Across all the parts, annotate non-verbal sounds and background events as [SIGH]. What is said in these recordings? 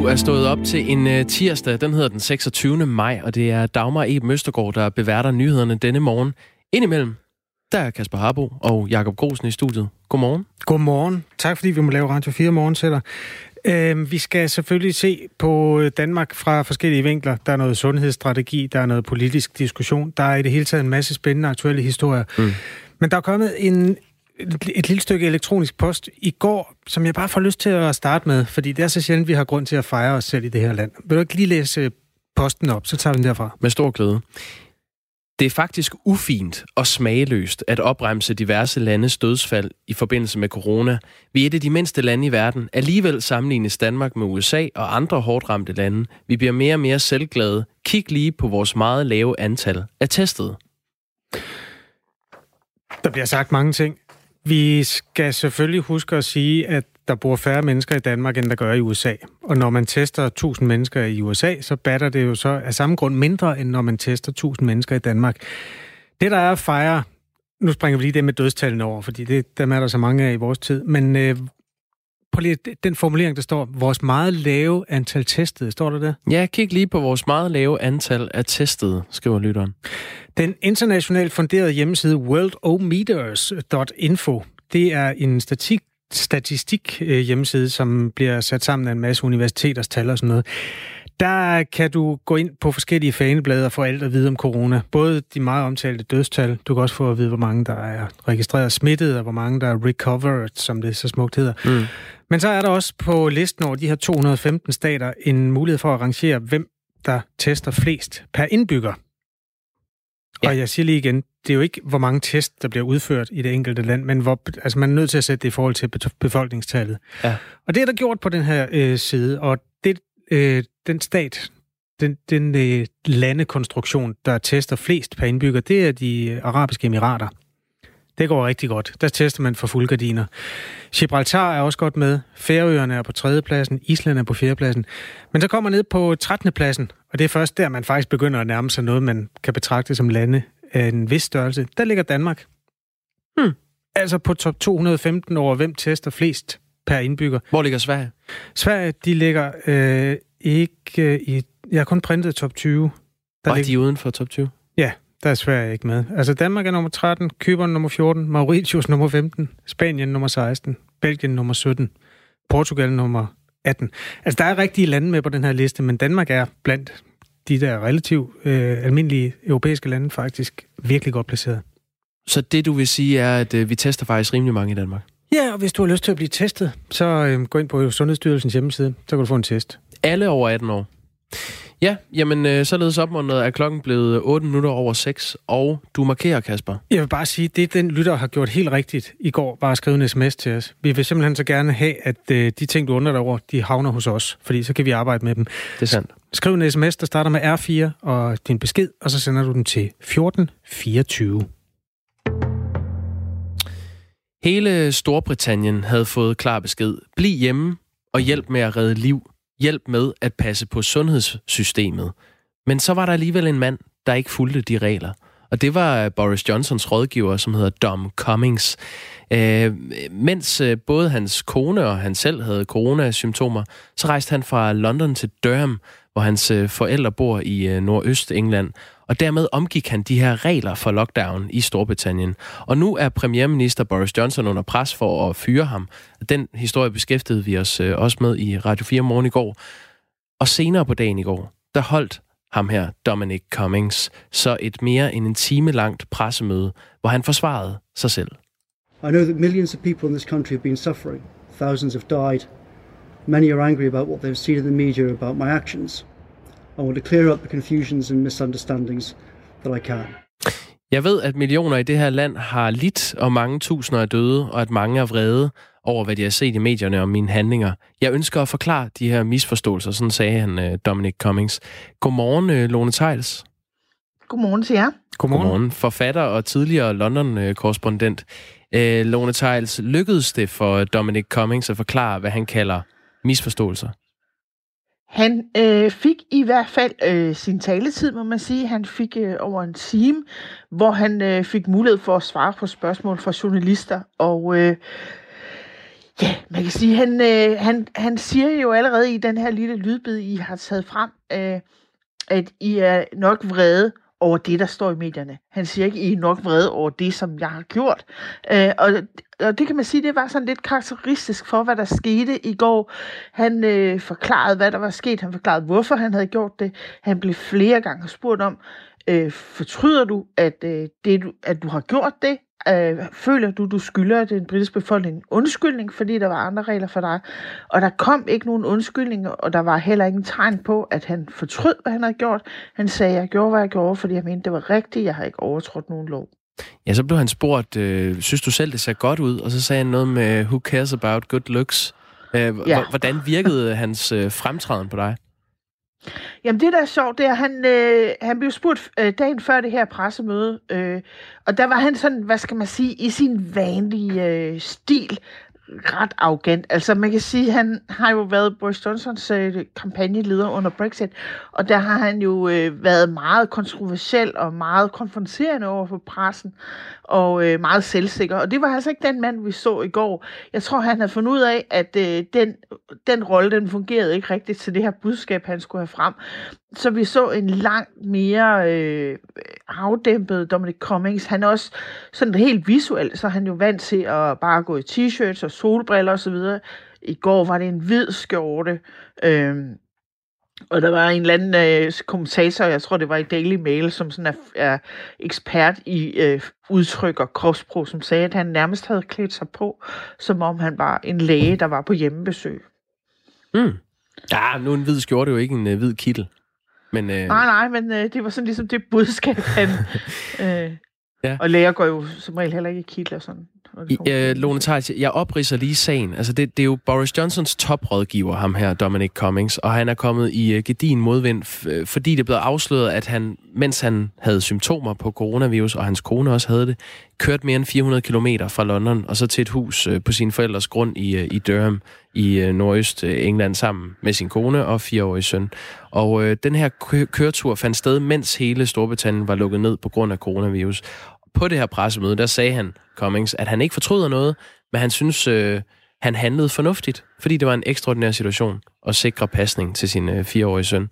Du er stået op til en uh, tirsdag, den hedder den 26. maj, og det er Dagmar E. Møstergaard, der beværter nyhederne denne morgen. Indimellem, der er Kasper Harbo og Jakob Grosen i studiet. Godmorgen. Godmorgen. Tak fordi vi må lave Radio 4 morgensætter. Øh, vi skal selvfølgelig se på Danmark fra forskellige vinkler. Der er noget sundhedsstrategi, der er noget politisk diskussion. Der er i det hele taget en masse spændende aktuelle historier. Mm. Men der er kommet en, et lille stykke elektronisk post i går, som jeg bare får lyst til at starte med, fordi det er så sjældent, vi har grund til at fejre os selv i det her land. Vil du ikke lige læse posten op, så tager vi den derfra. Med stor glæde. Det er faktisk ufint og smageløst at opremse diverse landes dødsfald i forbindelse med corona. Vi er et af de mindste lande i verden. Alligevel sammenlignes Danmark med USA og andre hårdt ramte lande. Vi bliver mere og mere selvglade. Kig lige på vores meget lave antal af testede. Der bliver sagt mange ting. Vi skal selvfølgelig huske at sige, at der bor færre mennesker i Danmark, end der gør i USA. Og når man tester 1000 mennesker i USA, så batter det jo så af samme grund mindre, end når man tester 1000 mennesker i Danmark. Det, der er at fejre, nu springer vi lige det med dødstallene over, fordi det, dem er der så mange af i vores tid, men øh, på lige den formulering, der står, vores meget lave antal testede, står der det? Ja, kig lige på vores meget lave antal af testede, skriver lytteren. Den internationalt funderede hjemmeside worldometers.info, det er en statistik, statistik hjemmeside, som bliver sat sammen af en masse universiteters tal og sådan noget. Der kan du gå ind på forskellige faneblade og få alt at vide om corona. Både de meget omtalte dødstal. Du kan også få at vide, hvor mange der er registreret smittet, og hvor mange der er recovered, som det så smukt hedder. Mm. Men så er der også på listen over de her 215 stater en mulighed for at arrangere, hvem der tester flest per indbygger. Ja. Og jeg siger lige igen, det er jo ikke, hvor mange test, der bliver udført i det enkelte land, men hvor, altså man er nødt til at sætte det i forhold til befolkningstallet. Ja. Og det er der gjort på den her øh, side, og det, øh, den stat, den, den øh, landekonstruktion, der tester flest per indbygger, det er de arabiske emirater. Det går rigtig godt. Der tester man for fuldgardiner. Gibraltar er også godt med. Færøerne er på tredjepladsen. Island er på fjerdepladsen. Men så kommer ned på 13. pladsen, og det er først der, man faktisk begynder at nærme sig noget, man kan betragte som lande af en vis størrelse. Der ligger Danmark. Hmm. Altså på top 215 over, hvem tester flest per indbygger. Hvor ligger Sverige? Sverige, de ligger øh, ikke øh, i... Jeg har kun printet top 20. Der og ligger... de er uden for top 20? Ja, der er Sverige ikke med. Altså Danmark er nummer 13, Kypern nummer 14, Mauritius nummer 15, Spanien nummer 16, Belgien nummer 17, Portugal nummer 18. Altså der er rigtige lande med på den her liste, men Danmark er blandt de der relativt øh, almindelige europæiske lande faktisk virkelig godt placeret. Så det du vil sige er, at øh, vi tester faktisk rimelig mange i Danmark? Ja, og hvis du har lyst til at blive testet, så øh, gå ind på Sundhedsstyrelsens hjemmeside, så kan du få en test. Alle over 18 år? Ja, jamen øh, således opmuntret er klokken blevet 8 minutter over 6, og du markerer, Kasper. Jeg vil bare sige, det den lytter har gjort helt rigtigt i går, bare at skrive en sms til os. Vi vil simpelthen så gerne have, at øh, de ting, du undrer dig over, de havner hos os, fordi så kan vi arbejde med dem. Det er sandt. Skriv en sms, der starter med R4 og din besked, og så sender du den til 1424. Hele Storbritannien havde fået klar besked. Bliv hjemme og hjælp med at redde liv hjælp med at passe på sundhedssystemet. Men så var der alligevel en mand, der ikke fulgte de regler. Og det var øh, Boris Johnsons rådgiver, som hedder Dom Cummings. Øh, mens øh, både hans kone og han selv havde coronasymptomer, så rejste han fra London til Durham, hvor hans øh, forældre bor i øh, Nordøst-England. Og dermed omgik han de her regler for lockdown i Storbritannien. Og nu er premierminister Boris Johnson under pres for at fyre ham. Den historie beskæftigede vi os øh, også med i Radio 4 morgen i går. Og senere på dagen i går, der holdt ham her, Dominic Cummings, så et mere end en time langt pressemøde, hvor han forsvarede sig selv. I know that millions of people in this country have been suffering. Thousands have died. Many are angry about what they've seen in the media about my actions. I want to clear up the confusions and misunderstandings that I can. Jeg ved, at millioner i det her land har lidt, og mange tusinder er døde, og at mange er vrede over, hvad de har set i medierne om mine handlinger. Jeg ønsker at forklare de her misforståelser, sådan sagde han, øh, Dominic Cummings. Godmorgen, øh, Lone Tejls. Godmorgen til jer. Godmorgen. Godmorgen. Forfatter og tidligere London-korrespondent. Øh, Lone Tejls, lykkedes det for Dominic Cummings at forklare, hvad han kalder misforståelser? Han øh, fik i hvert fald øh, sin taletid, må man sige. Han fik øh, over en time, hvor han øh, fik mulighed for at svare på spørgsmål fra journalister. Og øh, Ja, man kan sige, han, øh, han, han siger jo allerede i den her lille lydbid, I har taget frem, øh, at I er nok vrede over det, der står i medierne. Han siger ikke, I er nok vrede over det, som jeg har gjort. Øh, og, og det kan man sige, det var sådan lidt karakteristisk for, hvad der skete i går. Han øh, forklarede, hvad der var sket. Han forklarede, hvorfor han havde gjort det. Han blev flere gange spurgt om, øh, fortryder du, at, øh, det, at du har gjort det? Øh, føler du, du skylder den britiske befolkning en undskyldning, fordi der var andre regler for dig? Og der kom ikke nogen undskyldning, og der var heller ingen tegn på, at han fortrød, hvad han havde gjort. Han sagde, jeg gjorde, hvad jeg gjorde, fordi jeg mente, det var rigtigt. Jeg har ikke overtrådt nogen lov. Ja, så blev han spurgt, øh, synes du selv, det ser godt ud? Og så sagde han noget med, who cares about good looks? Øh, ja. Hvordan virkede hans øh, fremtræden på dig? Jamen det, der er sjovt, det er, at han, øh, han blev spurgt øh, dagen før det her pressemøde, øh, og der var han sådan, hvad skal man sige, i sin vanlige øh, stil ret arrogant. Altså man kan sige, han har jo været Boris Johnsons øh, kampagneleder under Brexit, og der har han jo øh, været meget kontroversiel og meget konfronterende over for pressen, og øh, meget selvsikker. Og det var altså ikke den mand, vi så i går. Jeg tror, han havde fundet ud af, at øh, den, den rolle, den fungerede ikke rigtigt til det her budskab, han skulle have frem. Så vi så en langt mere øh, afdæmpet Dominic Cummings. Han er også sådan helt visuelt, så er han jo vant til at bare gå i t-shirts og solbriller osv. I går var det en hvid skjorte. Øh, og der var en eller anden øh, kommentator, jeg tror det var i Daily Mail, som sådan er, er ekspert i øh, udtryk og kropsprog, som sagde, at han nærmest havde klædt sig på, som om han var en læge, der var på hjemmebesøg. Mm. Ja, nu en hvid skjorte jo ikke en øh, hvid kittel. Men, øh... Nej, nej, men øh, det var sådan ligesom det budskab, han... [LAUGHS] øh, ja. Og læger går jo som regel heller ikke i kitler sådan. Ja, Lone Theis, jeg opridser lige sagen. Altså, det, det er jo Boris Johnsons toprådgiver, ham her, Dominic Cummings, og han er kommet i uh, gedin modvind, f- fordi det blev afsløret, at han, mens han havde symptomer på coronavirus, og hans kone også havde det, kørt mere end 400 km fra London og så til et hus uh, på sin forældres grund i, uh, i Durham i uh, nordøst uh, England sammen med sin kone og fireårige søn. Og uh, den her kø- køretur fandt sted, mens hele Storbritannien var lukket ned på grund af coronavirus på det her pressemøde, der sagde han, Cummings, at han ikke fortryder noget, men han synes, øh, han handlede fornuftigt, fordi det var en ekstraordinær situation at sikre pasning til sin øh, fireårige søn.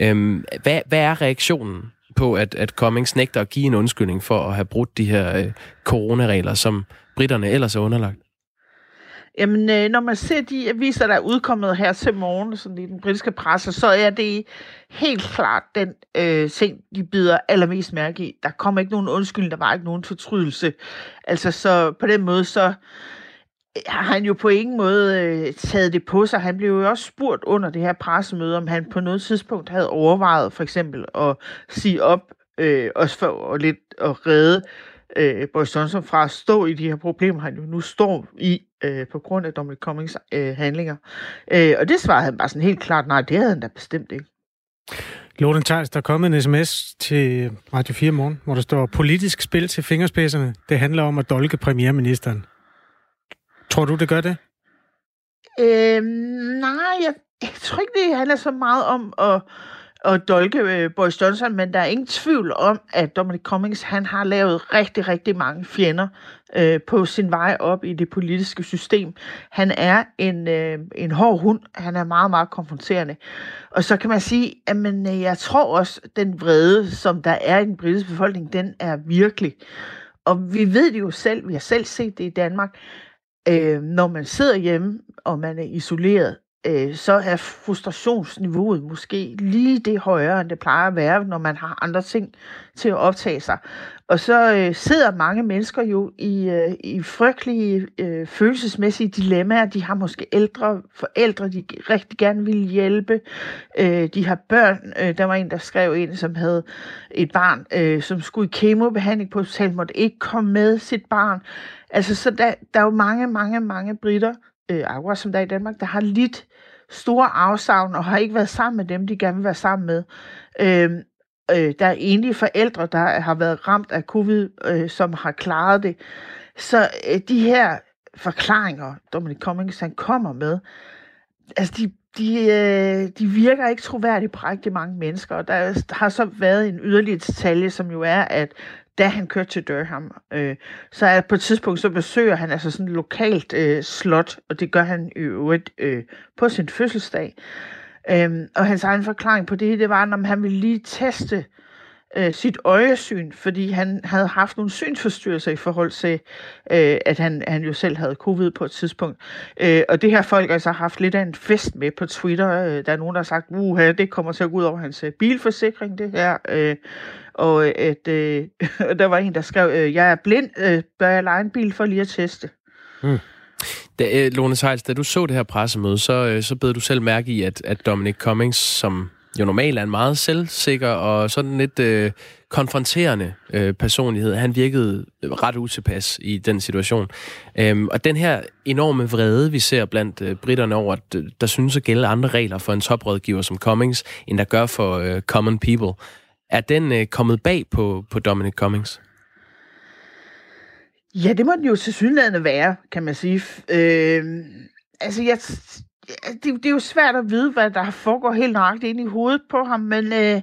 Øhm, hvad, hvad er reaktionen på, at, at Cummings nægter at give en undskyldning for at have brudt de her øh, coronaregler, som britterne ellers er underlagt? Jamen, øh, når man ser de aviser, der er udkommet her til morgen, sådan i den britiske presse, så er det helt klart den øh, ting, de byder allermest mærke i. Der kommer ikke nogen undskyldning, der var ikke nogen fortrydelse. Altså, så på den måde, så øh, har han jo på ingen måde øh, taget det på sig. Han blev jo også spurgt under det her pressemøde, om han på noget tidspunkt havde overvejet for eksempel at sige op, øh, også for at lidt at redde øh, Boris Johnson fra at stå i de her problemer, han jo nu står i øh, på grund af Dominic Cummings øh, handlinger. Øh, og det svarede han bare sådan helt klart, nej, det havde han da bestemt ikke. Loden Theis, der er kommet en sms til Radio 4 morgen, hvor der står politisk spil til fingerspidserne. Det handler om at dolke premierministeren. Tror du, det gør det? Øh, nej, jeg, jeg tror ikke, det handler så meget om at at dolke øh, Boris Johnson, men der er ingen tvivl om, at Dominic Cummings han har lavet rigtig, rigtig mange fjender øh, på sin vej op i det politiske system. Han er en, øh, en hård hund. Han er meget, meget konfronterende. Og så kan man sige, at men, øh, jeg tror også, at den vrede, som der er i den britiske befolkning, den er virkelig. Og vi ved det jo selv, vi har selv set det i Danmark, øh, når man sidder hjemme, og man er isoleret, øh, så er frustrationsniveauet måske lige det højere, end det plejer at være, når man har andre ting til at optage sig. Og så øh, sidder mange mennesker jo i, øh, i frygtelige øh, følelsesmæssige dilemmaer. De har måske ældre forældre, de rigtig gerne vil hjælpe. Øh, de har børn. Øh, der var en, der skrev ind, som havde et barn, øh, som skulle i kemobehandling på hospital, måtte ikke komme med sit barn. Altså, så der, der er jo mange, mange, mange britter, øh, akkurat som der i Danmark, der har lidt store afsavn og har ikke været sammen med dem, de gerne vil være sammen med. Øh, øh, der er enlige forældre, der har været ramt af covid, øh, som har klaret det. Så øh, de her forklaringer, Dominic Cummings han kommer med, altså de, de, øh, de virker ikke troværdigt på rigtig mange mennesker. Og der har så været en yderligere detalje, som jo er, at da han kørte til Durham. Øh, så er på et tidspunkt, så besøger han altså sådan et lokalt øh, slot, og det gør han i øvrigt øh, på sin fødselsdag. Øhm, og hans egen forklaring på det, det var, at han ville lige teste øh, Øh, sit øjesyn, fordi han havde haft nogle synsforstyrrelser i forhold til, øh, at han, han jo selv havde covid på et tidspunkt. Øh, og det her folk altså haft lidt af en fest med på Twitter. Øh, der er nogen, der har sagt, uha, det kommer til at gå ud over hans øh, bilforsikring, det her. Øh, og at, øh, [LAUGHS] der var en, der skrev, øh, jeg er blind, øh, bør jeg lege en bil for lige at teste? Mm. Da, øh, Lone Seils, da du så det her pressemøde, så, øh, så bed du selv mærke i, at, at Dominic Cummings, som jo normalt er en meget selvsikker og sådan lidt øh, konfronterende øh, personlighed. Han virkede ret utilpas i den situation. Øhm, og den her enorme vrede, vi ser blandt øh, britterne over, at øh, der synes at gælde andre regler for en toprådgiver som Cummings, end der gør for øh, common people, er den øh, kommet bag på, på Dominic Cummings? Ja, det må den jo til synligheden være, kan man sige. Øh, altså, jeg, Øh, det, det er jo svært at vide, hvad der foregår helt nøjagtigt ind i hovedet på ham, men øh,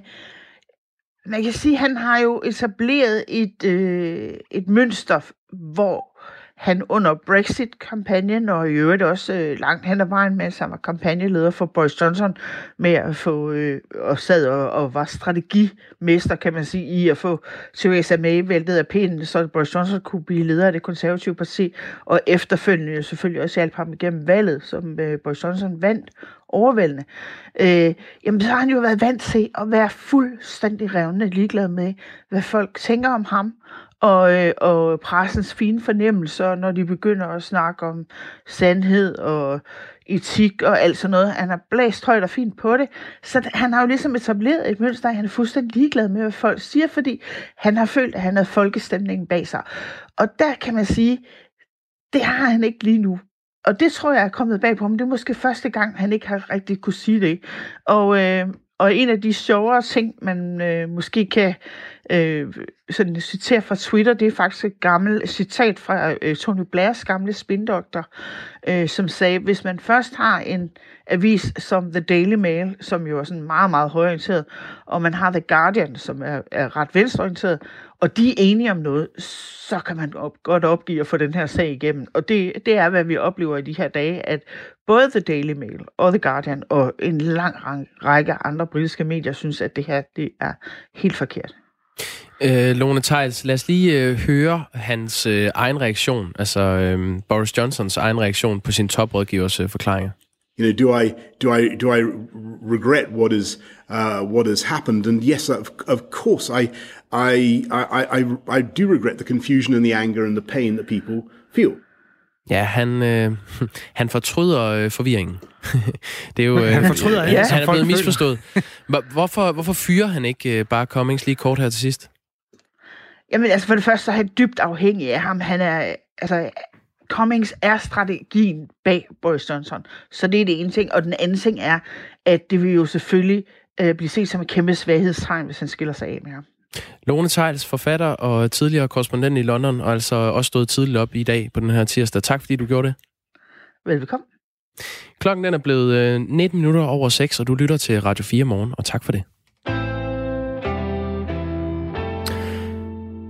man kan sige, at han har jo etableret et, øh, et mønster, hvor han under Brexit-kampagnen, og i øvrigt også øh, langt hen ad vejen, mens han var kampagneleder for Boris Johnson, med at få, øh, og sad og, og var strategimester, kan man sige, i at få Theresa May væltet af pinden, så Boris Johnson kunne blive leder af det konservative parti, og efterfølgende selvfølgelig også hjælpe ham igennem valget, som øh, Boris Johnson vandt overvældende, øh, jamen så har han jo været vant til at være fuldstændig revnende ligeglad med, hvad folk tænker om ham, og, øh, og pressens fine fornemmelser, når de begynder at snakke om sandhed og etik og alt sådan noget. Han har blæst højt og fint på det. Så han har jo ligesom etableret et mønster, at han er fuldstændig ligeglad med, hvad folk siger, fordi han har følt, at han havde folkestemningen bag sig. Og der kan man sige, det har han ikke lige nu. Og det tror jeg er kommet bag på ham. Det er måske første gang, han ikke har rigtig kunne sige det. Og, øh, og en af de sjovere ting, man øh, måske kan øh, sådan citere fra Twitter, det er faktisk et gammelt citat fra øh, Tony Blairs gamle spindoktor, øh, som sagde, hvis man først har en avis som The Daily Mail, som jo er sådan meget, meget højorienteret, og man har The Guardian, som er, er ret venstreorienteret, og de er enige om noget, så kan man op, godt opgive at få den her sag igennem. Og det, det er, hvad vi oplever i de her dage, at både The Daily Mail og The Guardian og en lang række andre britiske medier synes, at det her det er helt forkert. Øh, Lone Theils, lad os lige øh, høre hans øh, egen reaktion, altså øh, Boris Johnsons egen reaktion på sin toprådgivers øh, forklaringer. You know, do I do I do I regret what is uh, what has happened? And yes, of, of course, I, I I I I do regret the confusion and the anger and the pain that people feel. Ja, han, øh, [LAUGHS] han fortryder øh, forvirringen. [LAUGHS] det er jo, øh, han fortryder ja, han er blevet misforstået. Hvorfor, hvorfor fyrer han ikke øh, bare Cummings lige kort her til sidst? Jamen altså for det første så er han dybt afhængig af ham. Han er, altså, Cummings er strategien bag Boris Johnson. Så det er det ene ting. Og den anden ting er, at det vil jo selvfølgelig øh, blive set som et kæmpe svaghedstegn, hvis han skiller sig af med ham. Lone Tejls, forfatter og tidligere korrespondent i London, og altså også stået tidligt op i dag på den her tirsdag. Tak fordi du gjorde det. Velkommen. Klokken den er blevet 19 øh, minutter over 6, og du lytter til Radio 4 morgen, og tak for det.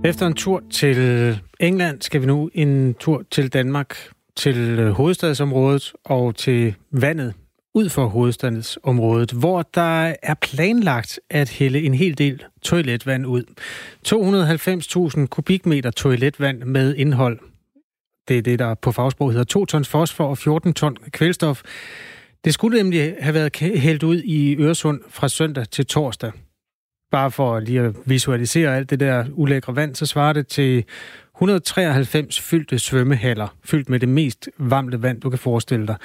Efter en tur til England skal vi nu en tur til Danmark, til øh, hovedstadsområdet og til vandet ud for hovedstadsområdet, hvor der er planlagt at hælde en hel del toiletvand ud. 290.000 kubikmeter toiletvand med indhold. Det er det, der på fagsprog hedder 2 tons fosfor og 14 ton kvælstof. Det skulle nemlig have været hældt ud i Øresund fra søndag til torsdag bare for lige at visualisere alt det der ulækre vand, så svarer det til 193 fyldte svømmehaller, fyldt med det mest varmte vand, du kan forestille dig.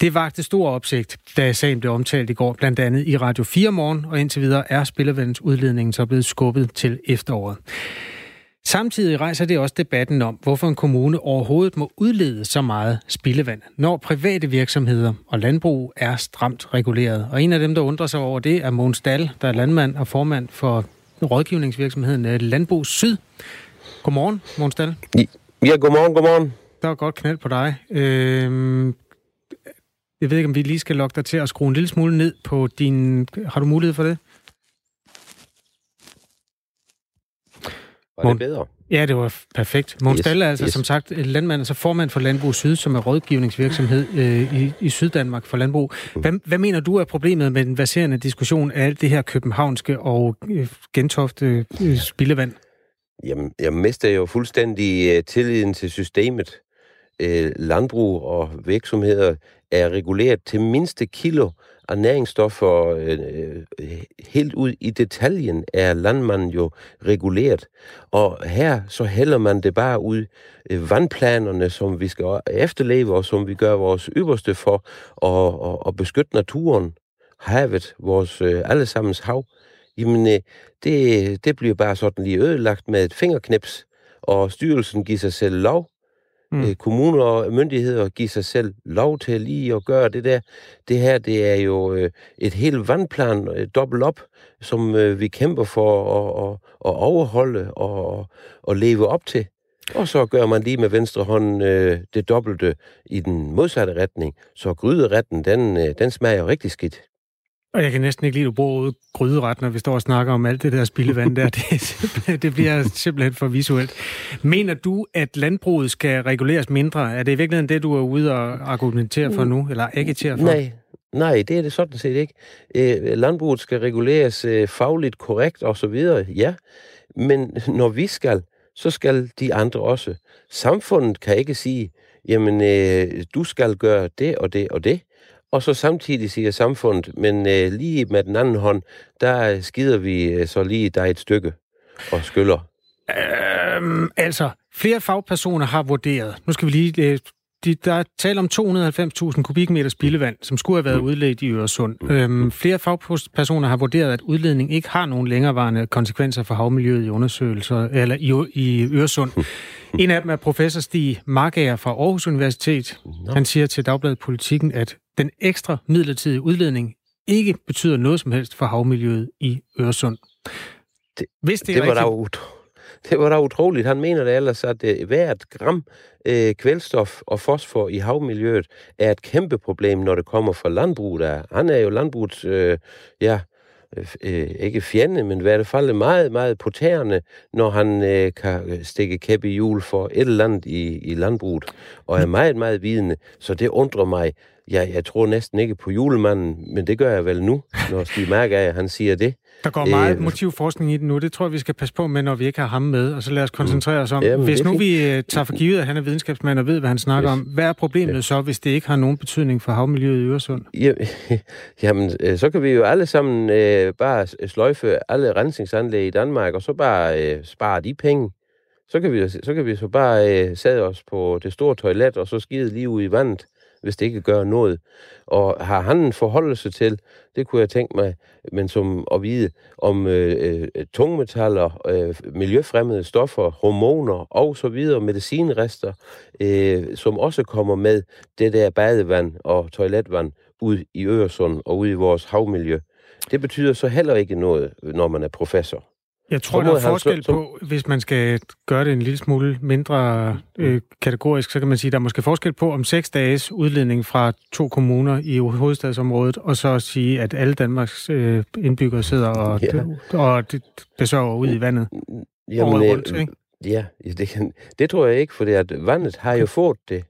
Det vagte stor opsigt, da sagen blev omtalt i går, blandt andet i Radio 4 morgen, og indtil videre er spildevandsudledningen så blevet skubbet til efteråret. Samtidig rejser det også debatten om, hvorfor en kommune overhovedet må udlede så meget spildevand, når private virksomheder og landbrug er stramt reguleret. Og en af dem, der undrer sig over det, er Mogens Dahl, der er landmand og formand for rådgivningsvirksomheden øh, Landbrug Syd. Godmorgen, Mogens Dahl. Ja, godmorgen, godmorgen. Der var godt knald på dig. Øhm, jeg ved ikke, om vi lige skal lokke dig til at skrue en lille smule ned på din... Har du mulighed for det? Var det bedre? Ja, det var perfekt. Måns Yes, er altså yes. som sagt landmand, altså formand for Landbrug Syd, som er rådgivningsvirksomhed øh, i, i Syddanmark for landbrug. Mm. Hvad, hvad mener du er problemet med den baserende diskussion af alt det her københavnske og øh, gentofte øh, spildevand? Jamen, jeg mister jo fuldstændig øh, tilliden til systemet. Øh, landbrug og virksomheder er reguleret til mindste kilo af næringsstoffer. Øh, øh, helt ud i detaljen er landmanden jo reguleret. Og her så hælder man det bare ud. Øh, vandplanerne, som vi skal efterleve, og som vi gør vores ypperste for at, at, at beskytte naturen, havet, vores øh, allesammens hav, jamen øh, det, det bliver bare sådan lige ødelagt med et fingerknips, og styrelsen giver sig selv lov. Mm. Mm. kommuner og myndigheder giver sig selv lov til lige at gøre det der. Det her, det er jo øh, et helt vandplan øh, dobbelt op, som øh, vi kæmper for at, at, at overholde og at leve op til. Og så gør man lige med venstre hånd øh, det dobbelte i den modsatte retning. Så gryderetten, den, øh, den smager rigtig skidt. Og jeg kan næsten ikke lide, at du bruger ordet gryderet, når vi står og snakker om alt det der spildevand der. Det, det bliver simpelthen for visuelt. Mener du, at landbruget skal reguleres mindre? Er det i virkeligheden det, du er ude og argumentere for nu, eller agitere for? Nej, nej, det er det sådan set ikke. Øh, landbruget skal reguleres øh, fagligt korrekt og så videre, ja. Men når vi skal, så skal de andre også. Samfundet kan ikke sige, jamen, øh, du skal gøre det og det og det. Og så samtidig siger samfundet, men øh, lige med den anden hånd, der skider vi øh, så lige dig et stykke og skyller. Øhm, altså, flere fagpersoner har vurderet. Nu skal vi lige... Øh, de, der er tale om 290.000 kubikmeter spildevand, som skulle have været udledt i Øresund. Øhm, flere fagpersoner har vurderet, at udledning ikke har nogen længerevarende konsekvenser for havmiljøet i undersøgelser eller i, i Øresund. En af dem er professor Stig Markager fra Aarhus Universitet. Han siger til Dagbladet Politikken, at den ekstra midlertidige udledning ikke betyder noget som helst for havmiljøet i Øresund. Det- Hvis det, Det, er det, var da rigtigt, [LAUGHS] det var da utroligt. Han mener det ellers, at øh, hvert gram øh, kvælstof og fosfor i havmiljøet er et kæmpe problem, når det kommer fra landbruget. Han er jo landbrugets, øh, ja, øh, øh, ikke fjende, men i hvert fald meget, meget potærende, når han øh, kan stikke kæppe i hjul for et eller andet i, i landbruget, og er meget, meget vidende. Så det undrer mig. Ja, jeg tror næsten ikke på julemanden, men det gør jeg vel nu, når Stig Mærkager, han siger det. Der går meget Øh, motivforskning i det nu. Det tror jeg, vi skal passe på med, når vi ikke har ham med. Og så lad os koncentrere os om, Jamen, hvis nu vi øh, tager for givet, at han er videnskabsmand og ved, hvad han snakker Yes. om, hvad er problemet så, hvis det ikke har nogen betydning for havmiljøet i Øresund? Ja, [LAUGHS] jamen, øh, så kan vi jo alle sammen øh, bare sløjfe alle rensningsanlæg i Danmark, og så bare øh, spare de penge. Så kan vi, så kan vi så bare øh, sætte os på det store toilet, og så skide lige ud i vandet, hvis det ikke gør noget. Og har han en forholdelse til, det kunne jeg tænke mig, men som at vide om øh, øh, tungmetaller, øh, miljøfremmede stoffer, hormoner og så videre, medicinrester, øh, som også kommer med det der badevand og toiletvand ud i Øresund og ud i vores havmiljø. Det betyder så heller ikke noget, når man er professor. Jeg tror, der er forskel på, hvis man skal gøre det en lille smule mindre øh, kategorisk, så kan man sige, der er måske forskel på om seks dages udledning fra to kommuner i hovedstadsområdet, og så at sige, at alle Danmarks øh, indbyggere sidder og, Ja. og det besøger ud i vandet. Året rundt, ikke? Ja, ja, det, kan, det tror jeg ikke, for at vandet har jo fået det.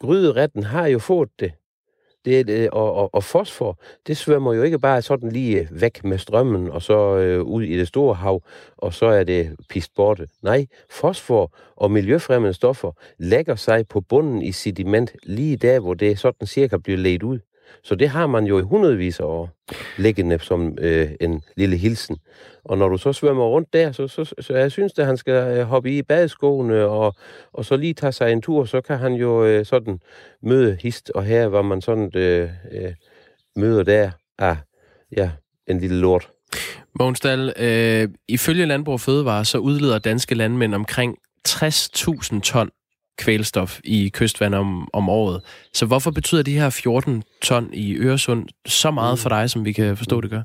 Gryderetten har jo fået det det, det og, og, og fosfor, det svømmer jo ikke bare sådan lige væk med strømmen, og så øh, ud i det store hav, og så er det pist borte. Nej, fosfor og miljøfremmede stoffer lægger sig på bunden i sediment, lige der, hvor det sådan cirka bliver ledt ud. Så det har man jo i hundredvis af år, liggende som øh, en lille hilsen. Og når du så svømmer rundt der, så, så, så jeg synes, at han skal øh, hoppe i badeskoene, og, og så lige tage sig en tur, så kan han jo øh, sådan møde hist og her, hvor man sådan øh, øh, møder der af ja, en lille lort. Mogens Dahl, øh, ifølge Landbrug og Fødevare, så udleder danske landmænd omkring 60.000 ton kvælstof i kystvand om, om året. Så hvorfor betyder de her 14 ton i Øresund så meget for dig, som vi kan forstå, det gør?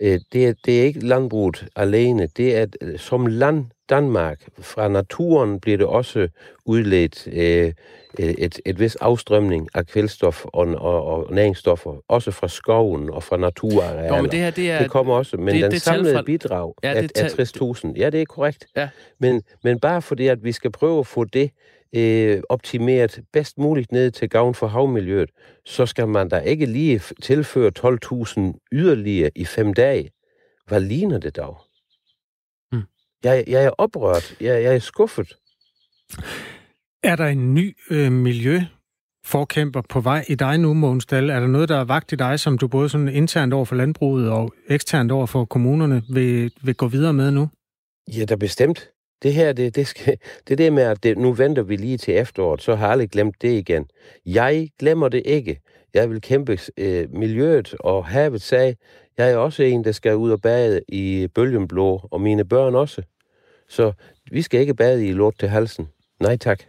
Øh, det, er, det er ikke landbruget alene. Det er, øh, som land Danmark. Fra naturen bliver det også udledt øh, et, et vis afstrømning af kvælstof og, og, og næringsstoffer, også fra skoven og fra naturarealer. Jo, men det her, det er... Det kommer også, men det, den det samlede fra... bidrag ja, er, er 60.000. Ja, det er korrekt. Ja. Men, men bare fordi, at vi skal prøve at få det øh, optimeret bedst muligt ned til gavn for havmiljøet, så skal man da ikke lige tilføre 12.000 yderligere i fem dage. Hvad ligner det dog? Hmm. Jeg, jeg er oprørt. Jeg, jeg er skuffet. Er der en ny øh, miljøforkæmper på vej i dig nu, Mogens Dahl? Er der noget, der er vagt i dig, som du både sådan internt over for landbruget og eksternt over for kommunerne vil, vil gå videre med nu? Ja, der bestemt. Det her, det, det, skal, [LAUGHS] det det med, at det, nu venter vi lige til efteråret, så har jeg aldrig glemt det igen. Jeg glemmer det ikke. Jeg vil kæmpe øh, miljøet og havet sag. Jeg er også en, der skal ud og bade i bølgenblå, og mine børn også. Så vi skal ikke bade i lort til halsen. Nej tak.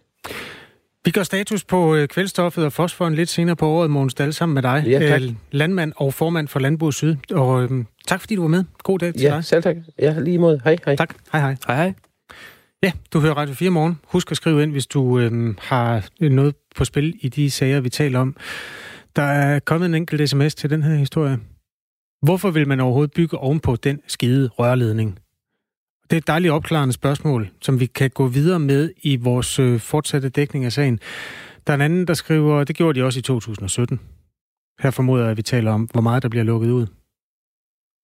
Vi gør status på øh, kvælstoffet og fosforen lidt senere på året, Mogens Dahl, sammen med dig. Ja, tak. Øh, landmand og formand for Landbrug Syd. Og øhm, tak fordi du var med. God dag til ja, dig. Ja, selv tak. Ja, lige mod. Hej, hej. Tak. Hej, hej. Hej, hej. Ja, du hører Radio 4 morgen. Husk at skrive ind, hvis du øh, har noget på spil i de sager, vi taler om. Der er kommet en enkelt sms til den her historie. Hvorfor vil man overhovedet bygge ovenpå den skide rørledning? Det er et dejligt opklarende spørgsmål, som vi kan gå videre med i vores øh, fortsatte dækning af sagen. Der er en anden, der skriver, det gjorde de også i 2017. Her formoder jeg, at vi taler om, hvor meget der bliver lukket ud.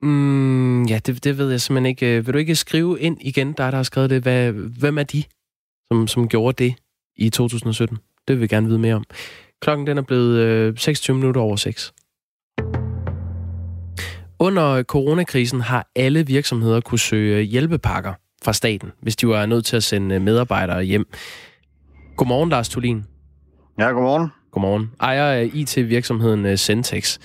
Mm, ja, det, det ved jeg simpelthen ikke. Øh, vil du ikke skrive ind igen, der der har skrevet det? Hvad, hvem er de, som, som gjorde det i 2017? Det vil vi gerne vide mere om. Klokken den er blevet øh, 26 minutter over 6. Under coronakrisen har alle virksomheder kunne søge hjælpepakker fra staten, hvis de var nødt til at sende medarbejdere hjem. Godmorgen, Lars Tulin. Ja, godmorgen. Godmorgen. Ejer af IT-virksomheden Centex.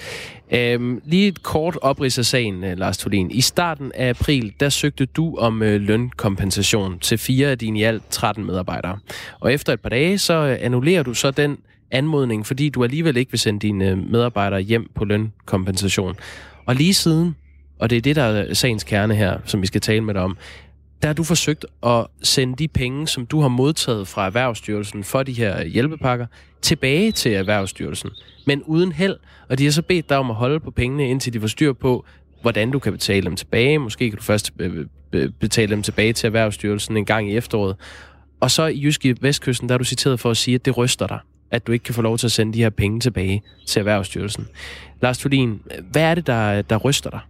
Øh, øhm, lige et kort oprids af sagen, øh, Lars Thulin. I starten af april, der søgte du om øh, lønkompensation til fire af dine i alt 13 medarbejdere. Og efter et par dage, så øh, annullerer du så den anmodning, fordi du alligevel ikke vil sende dine medarbejdere hjem på lønkompensation. Og lige siden, og det er det, der er sagens kerne her, som vi skal tale med dig om, der har du forsøgt at sende de penge, som du har modtaget fra Erhvervsstyrelsen for de her hjælpepakker, tilbage til Erhvervsstyrelsen. Men uden held, og de har så bedt dig om at holde på pengene, indtil de får styr på, hvordan du kan betale dem tilbage. Måske kan du først betale dem tilbage til Erhvervsstyrelsen en gang i efteråret. Og så i Jyske Vestkysten, der er du citeret for at sige, at det ryster dig, at du ikke kan få lov til at sende de her penge tilbage til Erhvervsstyrelsen. Lars Thulin, hvad er det, der, der ryster dig?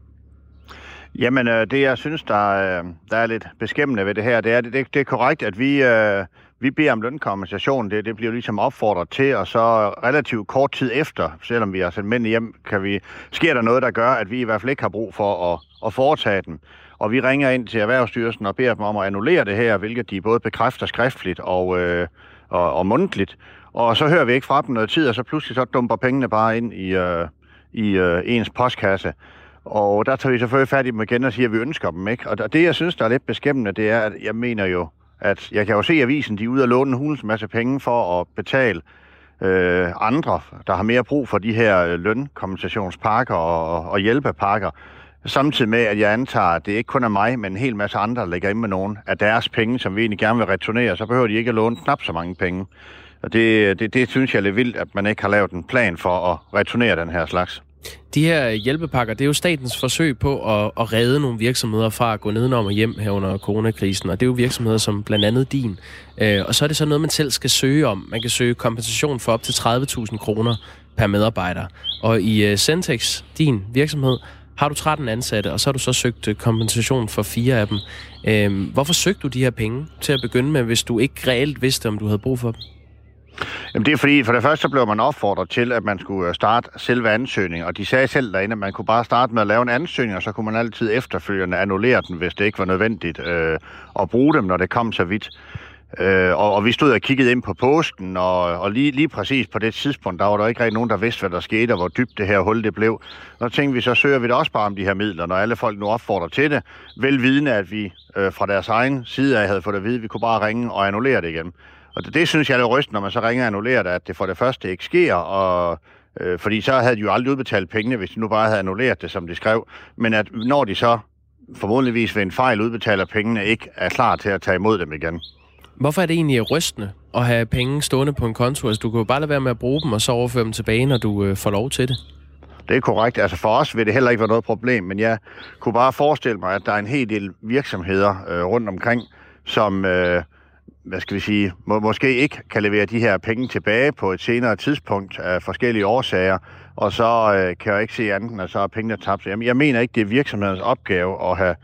Jamen, øh, det jeg synes, der, øh, der er lidt beskæmmende ved det her, det er, det, det er korrekt, at vi, øh, vi beder om lønkompensation. Det, det bliver ligesom opfordret til, og så relativt kort tid efter, selvom vi har sendt mænd hjem, kan vi, sker der noget, der gør, at vi i hvert fald ikke har brug for at, at foretage den. Og vi ringer ind til Erhvervsstyrelsen og beder dem om at annullere det her, hvilket de både bekræfter skriftligt og, øh, og, og mundtligt. Og så hører vi ikke fra dem noget tid, og så pludselig så dumper pengene bare ind i, øh, i øh, ens postkasse. Og der tager vi selvfølgelig fat i dem igen og siger, at vi ønsker dem ikke. Og det, jeg synes, der er lidt beskæmmende, det er, at jeg mener jo, at jeg kan jo se avisen, de er ude og låne en hulens masse penge for at betale øh, andre, der har mere brug for de her øh, lønkompensationspakker og, og hjælpepakker. Samtidig med, at jeg antager, at det ikke kun er mig, men en hel masse andre, der lægger ind med nogen af deres penge, som vi egentlig gerne vil returnere, så behøver de ikke at låne knap så mange penge. Og det, det, det synes jeg er lidt vildt, at man ikke har lavet en plan for at returnere den her slags. De her hjælpepakker, det er jo statens forsøg på at, at redde nogle virksomheder fra at gå nedenom og hjem her under coronakrisen, og det er jo virksomheder som blandt andet din. Øh, og så er det så noget, man selv skal søge om. Man kan søge kompensation for op til 30.000 kroner per medarbejder. Og i øh, Centex, din virksomhed, har du 13 ansatte, og så har du så søgt øh, kompensation for fire af dem. Øh, hvorfor søgte du de her penge til at begynde med, hvis du ikke reelt vidste, om du havde brug for dem? Jamen det er fordi, for det første så blev man opfordret til, at man skulle øh, starte selve ansøgningen, og de sagde selv derinde, at man kunne bare starte med at lave en ansøgning, og så kunne man altid efterfølgende annullere den, hvis det ikke var nødvendigt øh, at bruge dem, når det kom så vidt. Øh, og, og vi stod og kiggede ind på posten, og, og lige, lige præcis på det tidspunkt, der var der ikke rigtig nogen, der vidste, hvad der skete, og hvor dybt det her hul det blev. Og så tænkte vi, så søger vi da også bare om de her midler, når alle folk nu opfordrer til det, velvidende, at vi øh, fra deres egen side af havde fået at vide, at vi kunne bare ringe og annullere det igen. Og det, det synes jeg er lidt ryst, når man så ringer og annullerer det, at det for det første ikke sker, og, øh, fordi så havde de jo aldrig udbetalt pengene, hvis de nu bare havde annulleret det, som de skrev. Men at når de så formodentligvis ved en fejl udbetaler pengene, ikke er klar til at tage imod dem igen. Hvorfor er det egentlig rystende at have penge stående på en konto? Altså, du kan jo bare lade være med at bruge dem, og så overføre dem tilbage, når du øh, får lov til det. Det er korrekt. Altså for os vil det heller ikke være noget problem, men jeg kunne bare forestille mig, at der er en hel del virksomheder øh, rundt omkring, som, øh, hvad skal vi sige, må, måske ikke kan levere de her penge tilbage på et senere tidspunkt af forskellige årsager, og så øh, kan jeg ikke se andet, at så er pengene tabt. Jeg, jeg mener ikke, det er virksomhedens opgave at have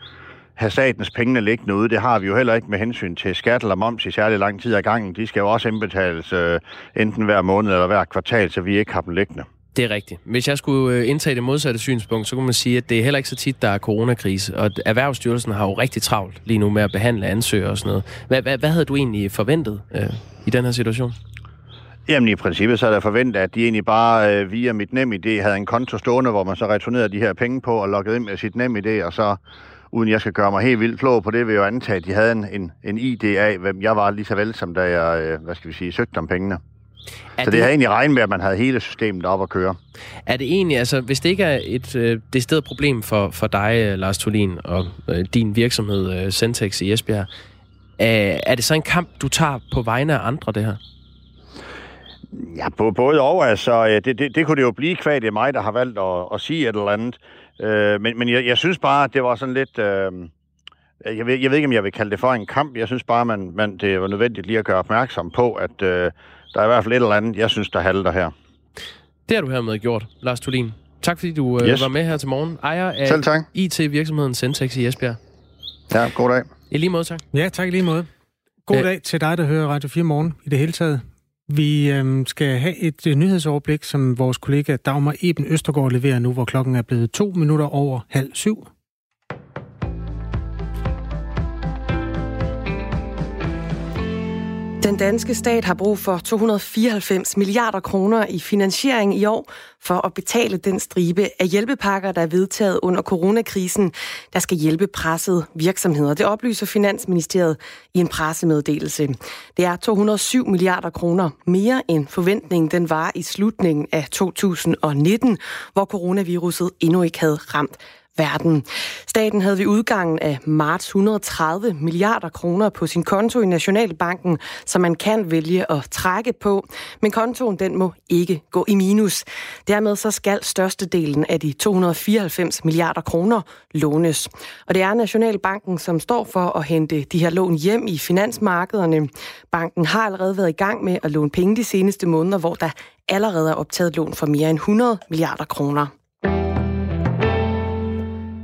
have statens pengene liggende ude. Det har vi jo heller ikke med hensyn til skat eller moms i særlig lang tid ad gangen. De skal jo også indbetales øh, enten hver måned eller hver kvartal, så vi ikke har dem liggende. Det er rigtigt. Hvis jeg skulle øh, indtage det modsatte synspunkt, så kunne man sige, at det er heller ikke så tit, der er coronakrise. Og Erhvervsstyrelsen har jo rigtig travlt lige nu med at behandle ansøgere og sådan noget. Hvad, hvad, hvad havde du egentlig forventet øh, i den her situation? Jamen i princippet så er der forventet, at de egentlig bare øh, via mit nem idé havde en konto stående, hvor man så returnerede de her penge på og loggede ind med sit nem idé, og så uden jeg skal gøre mig helt vildt flå på det, vil jeg jo antage, at de havde en, en, en ID af, hvem jeg var lige så vel, som da jeg, øh, hvad skal vi sige, søgte om pengene. Er så det, det har egentlig regnet med, at man havde hele systemet op at køre. Er det egentlig, altså hvis det ikke er et øh, decideret problem for, for dig, øh, Lars Tolin, og øh, din virksomhed, øh, Centex i Esbjerg, øh, er det så en kamp, du tager på vegne af andre, det her? Ja, både og. Altså, det, det, det kunne det jo blive kvad, det er mig, der har valgt at, at sige et eller andet. Øh, men men jeg, jeg synes bare, det var sådan lidt... Øh, jeg, ved, jeg ved ikke, om jeg vil kalde det for en kamp. Jeg synes bare, man, man, det var nødvendigt lige at gøre opmærksom på, at øh, der er i hvert fald et eller andet, jeg synes, der halter her. Det har du hermed gjort, Lars Tulin. Tak fordi du øh, yes. var med her til morgen. Ejer af. IT-virksomheden Centex i Esbjerg. Ja, god dag. I lige måde, tak. Ja, tak i lige måde. God Æ... dag til dig, der hører Radio 4 morgen i det hele taget. Vi øh, skal have et øh, nyhedsoverblik, som vores kollega Dagmar Eben Østergaard leverer nu, hvor klokken er blevet to minutter over halv syv. Den danske stat har brug for 294 milliarder kroner i finansiering i år for at betale den stribe af hjælpepakker, der er vedtaget under coronakrisen, der skal hjælpe pressede virksomheder. Det oplyser Finansministeriet i en pressemeddelelse. Det er 207 milliarder kroner mere end forventningen den var i slutningen af 2019, hvor coronaviruset endnu ikke havde ramt verden. Staten havde ved udgangen af marts 130 milliarder kroner på sin konto i Nationalbanken, som man kan vælge at trække på, men kontoen den må ikke gå i minus. Dermed så skal størstedelen af de 294 milliarder kroner lånes. Og det er Nationalbanken, som står for at hente de her lån hjem i finansmarkederne. Banken har allerede været i gang med at låne penge de seneste måneder, hvor der allerede er optaget lån for mere end 100 milliarder kroner.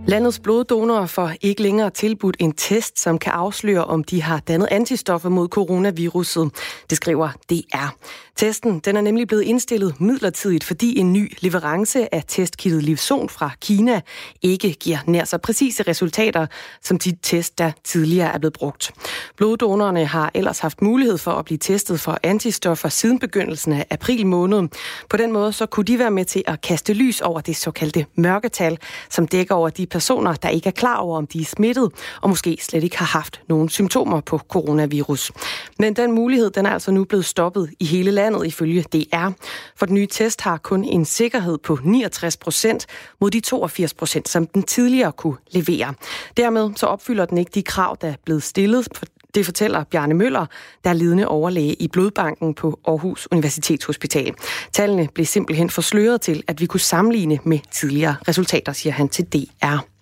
Landets bloddonorer får ikke længere tilbudt en test, som kan afsløre, om de har dannet antistoffer mod coronaviruset. Det skriver DR. Testen den er nemlig blevet indstillet midlertidigt, fordi en ny leverance af testkittet Livson fra Kina ikke giver nær så præcise resultater, som de test, der tidligere er blevet brugt. Bloddonorerne har ellers haft mulighed for at blive testet for antistoffer siden begyndelsen af april måned. På den måde så kunne de være med til at kaste lys over det såkaldte mørketal, som dækker over de personer, der ikke er klar over, om de er smittet, og måske slet ikke har haft nogen symptomer på coronavirus. Men den mulighed, den er altså nu blevet stoppet i hele landet ifølge DR. For den nye test har kun en sikkerhed på 69 procent mod de 82 procent, som den tidligere kunne levere. Dermed så opfylder den ikke de krav, der er blevet stillet det fortæller Bjarne Møller, der er ledende overlæge i Blodbanken på Aarhus Universitetshospital. Tallene blev simpelthen forsløret til, at vi kunne sammenligne med tidligere resultater, siger han til DR.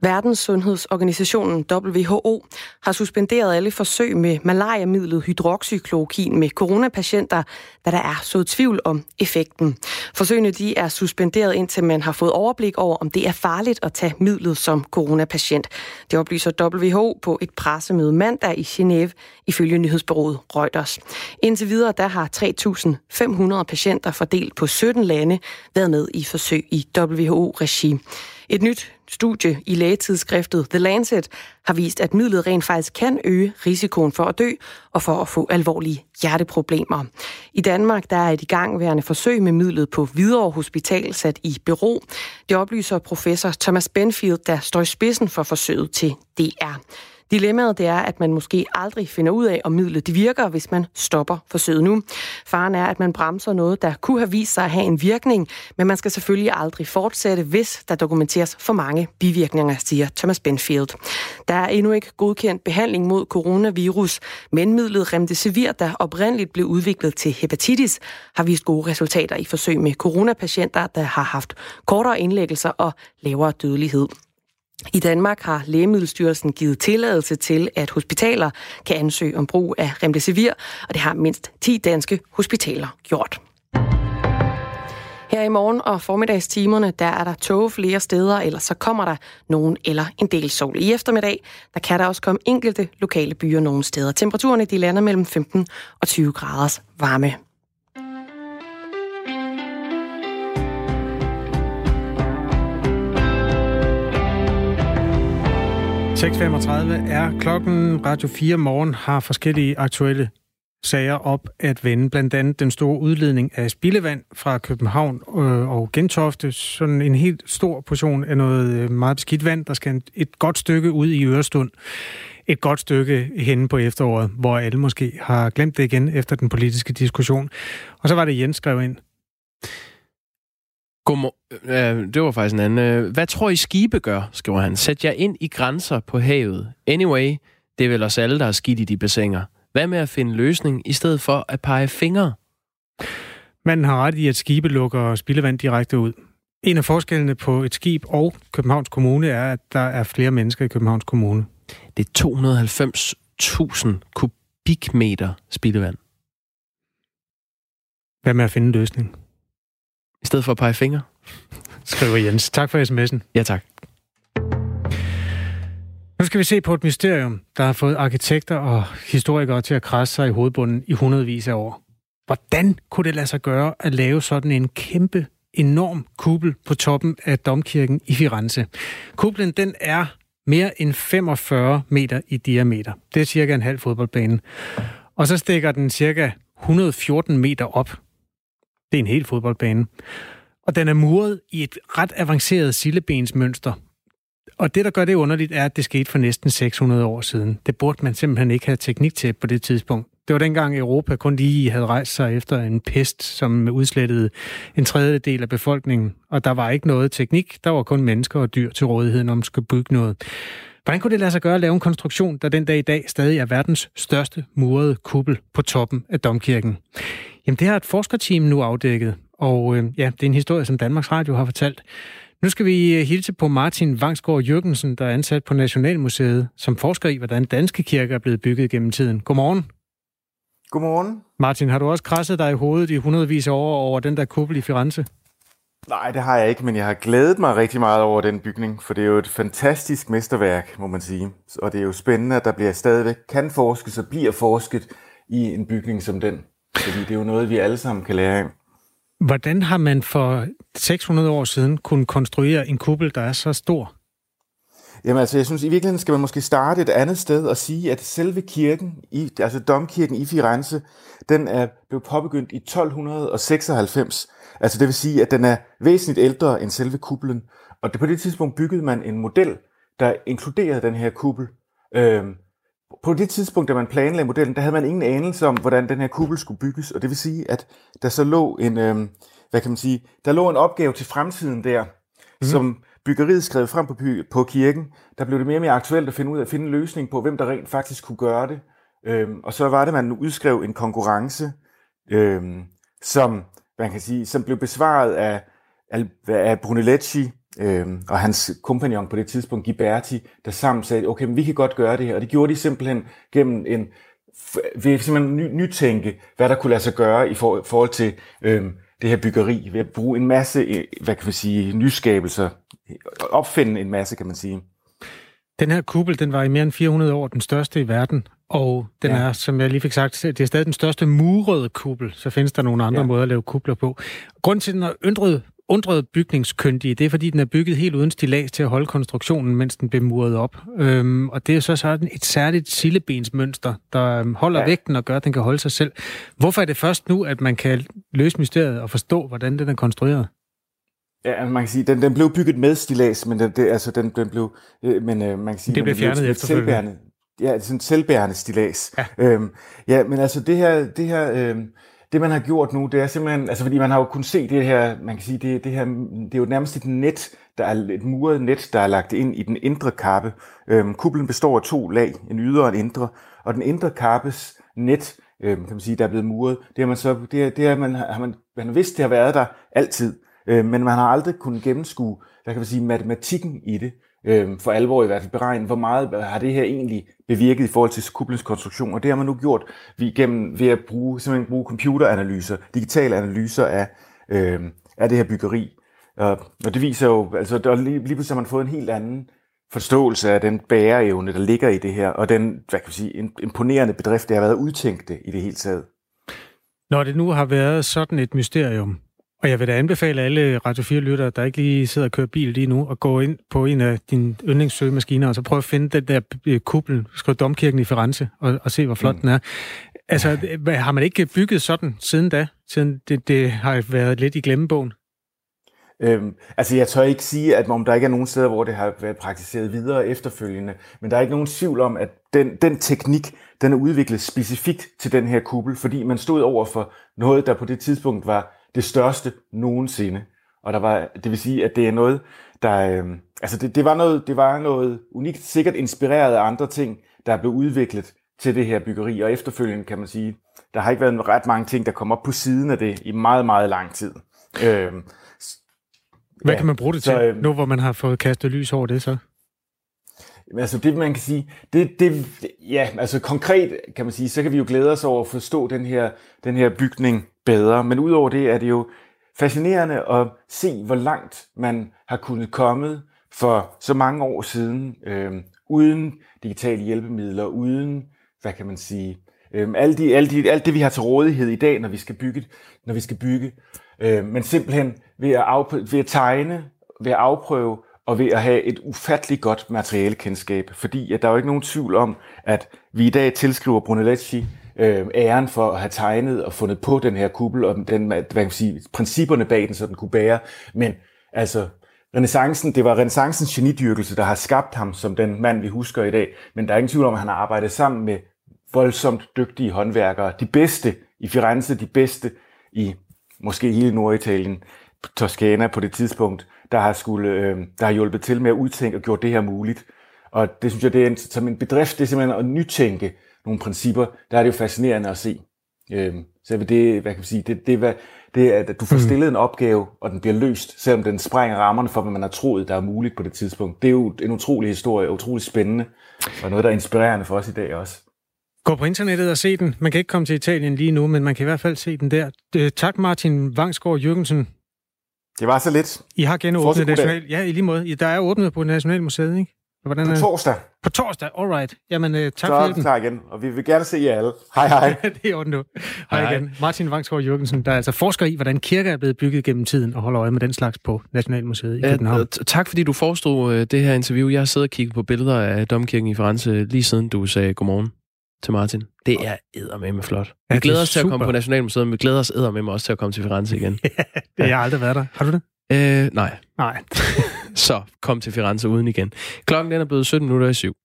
Verdenssundhedsorganisationen WHO har suspenderet alle forsøg med malariamidlet hydroxychloroquin med coronapatienter, da der er så tvivl om effekten. Forsøgene de er suspenderet indtil man har fået overblik over, om det er farligt at tage midlet som coronapatient. Det oplyser WHO på et pressemøde mandag i Genève ifølge nyhedsbureauet Reuters. Indtil videre der har 3.500 patienter fordelt på 17 lande været med i forsøg i WHO-regi. Et nyt studie i lægetidsskriftet The Lancet har vist, at midlet rent faktisk kan øge risikoen for at dø og for at få alvorlige hjerteproblemer. I Danmark der er et igangværende forsøg med midlet på Hvidovre Hospital sat i bero. Det oplyser professor Thomas Benfield, der står i spidsen for forsøget til DR. Dilemmaet det er, at man måske aldrig finder ud af, om midlet det virker, hvis man stopper forsøget nu. Faren er, at man bremser noget, der kunne have vist sig at have en virkning, men man skal selvfølgelig aldrig fortsætte, hvis der dokumenteres for mange bivirkninger, siger Thomas Benfield. Der er endnu ikke godkendt behandling mod coronavirus, men midlet Remdesivir, der oprindeligt blev udviklet til hepatitis, har vist gode resultater i forsøg med coronapatienter, der har haft kortere indlæggelser og lavere dødelighed. I Danmark har Lægemiddelstyrelsen givet tilladelse til, at hospitaler kan ansøge om brug af remdesivir, og det har mindst 10 danske hospitaler gjort. Her i morgen og formiddagstimerne, der er der tåge flere steder, eller så kommer der nogen eller en del sol. I eftermiddag, der kan der også komme enkelte lokale byer nogle steder. Temperaturerne de lander mellem 15 og 20 graders varme. 6.35 er klokken. Radio 4 morgen har forskellige aktuelle sager op at vende. Blandt andet den store udledning af spildevand fra København øh, og Gentofte. Sådan en helt stor portion af noget øh, meget beskidt vand, der skal et godt stykke ud i Ørestund. Et godt stykke henne på efteråret, hvor alle måske har glemt det igen efter den politiske diskussion. Og så var det Jens skrev ind. Godmor- øh, det var faktisk en anden. Øh, hvad tror I skibe gør, skriver han. Sæt jer ind i grænser på havet. Anyway, det er vel os alle, der er skidt i de bassiner. Hvad med at finde løsning, i stedet for at pege fingre? Man har ret i, at skibe lukker spildevand direkte ud. En af forskellene på et skib og Københavns Kommune er, at der er flere mennesker i Københavns Kommune. Det er 290.000 kubikmeter spildevand. Hvad med at finde en løsning? I stedet for at pege fingre? Skriver Jens. Tak for sms'en. Ja, tak. Nu skal vi se på et mysterium, der har fået arkitekter og historikere til at krasse sig i hovedbunden i hundredvis af år. Hvordan kunne det lade sig gøre at lave sådan en kæmpe, enorm kuppel på toppen af domkirken i Firenze? Kuplen den er mere end 45 meter i diameter. Det er cirka en halv fodboldbane. Og så stikker den cirka 114 meter op. Det er en hel fodboldbane. Og den er muret i et ret avanceret sillebensmønster. Og det, der gør det underligt, er, at det skete for næsten 600 år siden. Det burde man simpelthen ikke have teknik til på det tidspunkt. Det var dengang Europa kun lige havde rejst sig efter en pest, som udslettede en tredjedel af befolkningen. Og der var ikke noget teknik. Der var kun mennesker og dyr til rådighed, når man skulle bygge noget. Hvordan kunne det lade sig gøre at lave en konstruktion, der den dag i dag stadig er verdens største murede kuppel på toppen af domkirken? Jamen, det har et forskerteam nu afdækket, og øh, ja, det er en historie, som Danmarks Radio har fortalt. Nu skal vi øh, hilse på Martin Vangsgaard Jørgensen, der er ansat på Nationalmuseet, som forsker i, hvordan danske kirker er blevet bygget gennem tiden. Godmorgen. Godmorgen. Martin, har du også krasset dig i hovedet i hundredvis af år over den der kuppel i Firenze? Nej, det har jeg ikke, men jeg har glædet mig rigtig meget over den bygning, for det er jo et fantastisk mesterværk, må man sige. Og det er jo spændende, at der bliver stadigvæk kan forskes og bliver forsket i en bygning som den. Fordi det er jo noget, vi alle sammen kan lære af. Hvordan har man for 600 år siden kunne konstruere en kuppel, der er så stor? Jamen altså, jeg synes i virkeligheden skal man måske starte et andet sted og sige, at selve kirken, i, altså domkirken i Firenze, den er blevet påbegyndt i 1296. Altså det vil sige, at den er væsentligt ældre end selve kuppelen. Og det, på det tidspunkt byggede man en model, der inkluderede den her kuppel. Øhm, på det tidspunkt, da man planlagde modellen, der havde man ingen anelse om, hvordan den her kuppel skulle bygges. Og det vil sige, at der så lå en, øh, hvad kan man sige, der lå en opgave til fremtiden der, mm. som byggeriet skrev frem på, på kirken. Der blev det mere og mere aktuelt at finde ud af at finde en løsning på, hvem der rent faktisk kunne gøre det. Øhm, og så var det, at man udskrev en konkurrence, øhm, som, man kan sige, som blev besvaret af, af, af Brunelleschi, øh, og hans kompagnon på det tidspunkt, Giberti, der sammen sagde, okay, men vi kan godt gøre det her. Og det gjorde de simpelthen gennem en, ved simpelthen ny, nytænke, hvad der kunne lade sig gøre i for, forhold til øh, det her byggeri, ved at bruge en masse, øh, hvad kan vi sige, nyskabelser, opfinde en masse, kan man sige. Den her kuppel, den var i mere end 400 år den største i verden, og den ja. er, som jeg lige fik sagt, det er stadig den største murede kuppel. Så findes der nogle andre ja. måder at lave kubler på. Grunden til, at den har yndret undrede bygningskyndige, det er fordi, den er bygget helt uden stilas til at holde konstruktionen, mens den bliver muret op. Øhm, og det er så sådan et særligt sillebensmønster, der øhm, holder ja. vægten og gør, at den kan holde sig selv. Hvorfor er det først nu, at man kan løse mysteriet og forstå, hvordan den er konstrueret? Ja, man kan sige, den, den blev bygget med stilas, men den, det, altså, den, den blev, øh, men øh, man kan sige, det blev fjernet efterfølgende. ja, sådan selvbærende stilas. Ja. Øhm, ja, men altså det her, det her øhm, det man har gjort nu, det er simpelthen, altså fordi man har jo kunnet se det her, man kan sige, det, det her, det er jo nærmest et net, der er et muret net, der er lagt ind i den indre kappe. Øhm, kuplen består af to lag, en ydre og en indre, og den indre kappes net, øhm, kan man sige, der er blevet muret, det har man så, det, er, det er, man, har man, man har vidst, det har været der altid, øhm, men man har aldrig kunnet gennemskue, hvad kan man sige, matematikken i det øh, for alvor i hvert fald beregne, hvor meget har det her egentlig bevirket i forhold til kuplens konstruktion, og det har man nu gjort ved, gennem, ved at bruge, simpelthen bruge computeranalyser, digitale analyser af, øh, af det her byggeri. Og, og det viser jo, altså der, lige, lige pludselig har man fået en helt anden forståelse af den bæreevne, der ligger i det her, og den, hvad kan man sige, imponerende bedrift, det har været udtænkt det i det hele taget. Når det nu har været sådan et mysterium, og jeg vil da anbefale alle Radio 4-lyttere, der ikke lige sidder og kører bil lige nu, at gå ind på en af dine yndlingssøgemaskiner, og så prøve at finde den der øh, kuppel, skriv Domkirken i Firenze, og, og se, hvor flot mm. den er. Altså, har man ikke bygget sådan siden da? Siden det, det har været lidt i glemmebogen? Øhm, altså, jeg tør ikke sige, at om der ikke er nogen steder, hvor det har været praktiseret videre efterfølgende, men der er ikke nogen tvivl om, at den, den teknik, den er udviklet specifikt til den her kuppel, fordi man stod over for noget, der på det tidspunkt var det største nogensinde. Og der var, det vil sige, at det er noget, der, øh, altså det, det, var noget, det var noget unikt, sikkert inspireret af andre ting, der er blevet udviklet til det her byggeri. Og efterfølgende kan man sige, der har ikke været ret mange ting, der kom op på siden af det i meget, meget lang tid. Øh, Hvad ja, kan man bruge det til, så, øh, nu hvor man har fået kastet lys over det så? Altså det, man kan sige, det, det, ja, altså konkret kan man sige, så kan vi jo glæde os over at forstå den her, den her bygning bedre. Men udover det er det jo fascinerende at se, hvor langt man har kunnet komme for så mange år siden, øh, uden digitale hjælpemidler, uden, hvad kan man sige, øh, alt, de, alt, de, alt det, vi har til rådighed i dag, når vi skal bygge, når vi skal bygge øh, men simpelthen ved at, afprøve, ved at tegne, ved at afprøve, og ved at have et ufatteligt godt materialekendskab, fordi at der er jo ikke nogen tvivl om, at vi i dag tilskriver Brunelleschi øh, æren for at have tegnet og fundet på den her kuppel, og den, hvad kan man sige, principperne bag den, så den kunne bære. Men altså, renaissancen, det var renaissancens genidyrkelse, der har skabt ham som den mand, vi husker i dag. Men der er ingen tvivl om, at han har arbejdet sammen med voldsomt dygtige håndværkere. De bedste i Firenze, de bedste i måske hele Norditalien, Toskana på det tidspunkt, der har, skulle, øh, der har hjulpet til med at udtænke og gjort det her muligt. Og det synes jeg, det er en, som en bedrift, det er simpelthen at nytænke nogle principper, der er det jo fascinerende at se. Øhm, så det, hvad kan man sige, det, det, det er, at du får mm. stillet en opgave, og den bliver løst, selvom den sprænger rammerne for, hvad man har troet, der er muligt på det tidspunkt. Det er jo en utrolig historie, utrolig spændende, og noget, der er inspirerende for os i dag også. Gå på internettet og se den. Man kan ikke komme til Italien lige nu, men man kan i hvert fald se den der. Øh, tak Martin Vangsgaard Jørgensen. Det var så lidt. I har genåbnet National... Ja, i lige måde. Der er åbnet på Nationalmuseet, ikke? Hvordan, på torsdag. På torsdag, alright. Jamen, uh, tak så for hjælpen. Så igen, og vi vil gerne se jer alle. Hej, hej. [LAUGHS] det er orden nu. Hej, hej igen. Martin Vangsgaard Jørgensen, der er altså forsker i, hvordan kirker er blevet bygget gennem tiden, og holder øje med den slags på Nationalmuseet i København. Tak fordi du forestod uh, det her interview. Jeg har siddet og kigget på billeder af Domkirken i Firenze, lige siden du sagde godmorgen til Martin. Det er med flot. Vi ja, glæder os til at komme på Nationalmuseet, men vi glæder os med også til at komme til Firenze igen. [LAUGHS] ja, det har jeg aldrig været der. Har du det? Øh, nej. Nej. [LAUGHS] så kom til Firenze uden igen. Klokken den er blevet 17 minutter i syv.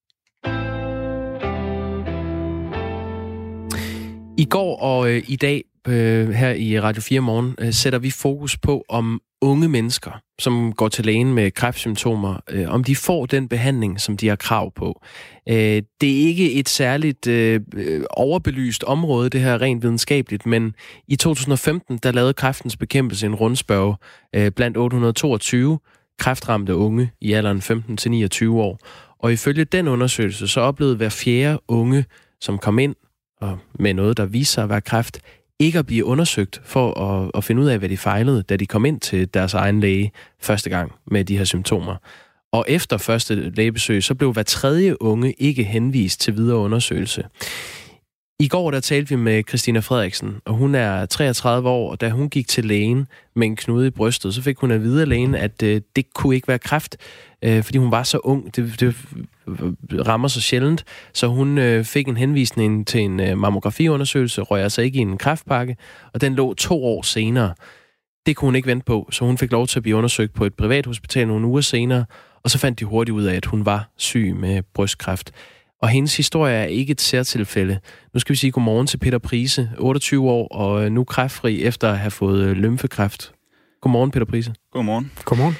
I går og øh, i dag øh, her i Radio 4 morgen øh, sætter vi fokus på, om unge mennesker, som går til lægen med kræftsymptomer, øh, om de får den behandling, som de har krav på. Øh, det er ikke et særligt øh, øh overbelyst område, det her rent videnskabeligt, men i 2015, der lavede kræftens bekæmpelse en rundspørg øh, blandt 822 kræftramte unge i alderen 15-29 år. Og ifølge den undersøgelse, så oplevede hver fjerde unge, som kom ind og med noget, der viste sig at være kræft, ikke at blive undersøgt for at, at finde ud af, hvad de fejlede, da de kom ind til deres egen læge første gang med de her symptomer. Og efter første lægebesøg, så blev hver tredje unge ikke henvist til videre undersøgelse. I går der talte vi med Christina Frederiksen, og hun er 33 år, og da hun gik til lægen med en knude i brystet, så fik hun at vide af lægen, at øh, det kunne ikke være kræft, øh, fordi hun var så ung. Det, det rammer så sjældent, så hun øh, fik en henvisning til en øh, mammografiundersøgelse, røg altså ikke i en kræftpakke, og den lå to år senere. Det kunne hun ikke vente på, så hun fik lov til at blive undersøgt på et privat hospital nogle uger senere, og så fandt de hurtigt ud af, at hun var syg med brystkræft. Og hendes historie er ikke et særtilfælde. Nu skal vi sige godmorgen til Peter Prise, 28 år og øh, nu kræftfri efter at have fået øh, lymfekræft. Godmorgen, Peter Prise. Godmorgen. Godmorgen.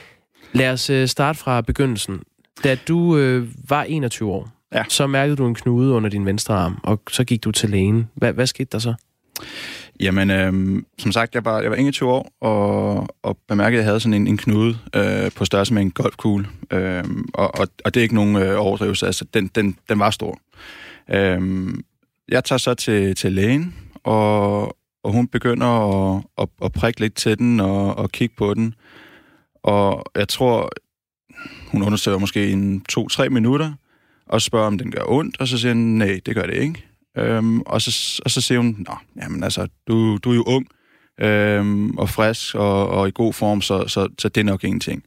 Lad os øh, starte fra begyndelsen. Da du øh, var 21 år, ja. så mærkede du en knude under din venstre arm, og så gik du til lægen. Hvad, hvad skete der så? Jamen, øh, som sagt, jeg var, jeg var 21 år, og, og bemærkede, at jeg havde sådan en, en knude øh, på størrelse med en golfkugle. Øh, og, og, og det er ikke nogen øh, overdrivelse, altså den, den, den var stor. Øh, jeg tager så til, til lægen, og, og hun begynder at, at, at prikke lidt til den og, og kigge på den. Og jeg tror, hun undersøger måske en to-tre minutter, og spørger, om den gør ondt, og så siger hun, nej, det gør det ikke. Øhm, og, så, og så siger hun, Nå, jamen altså, du, du er jo ung øhm, og frisk og, og i god form, så, så, så det er nok ingenting.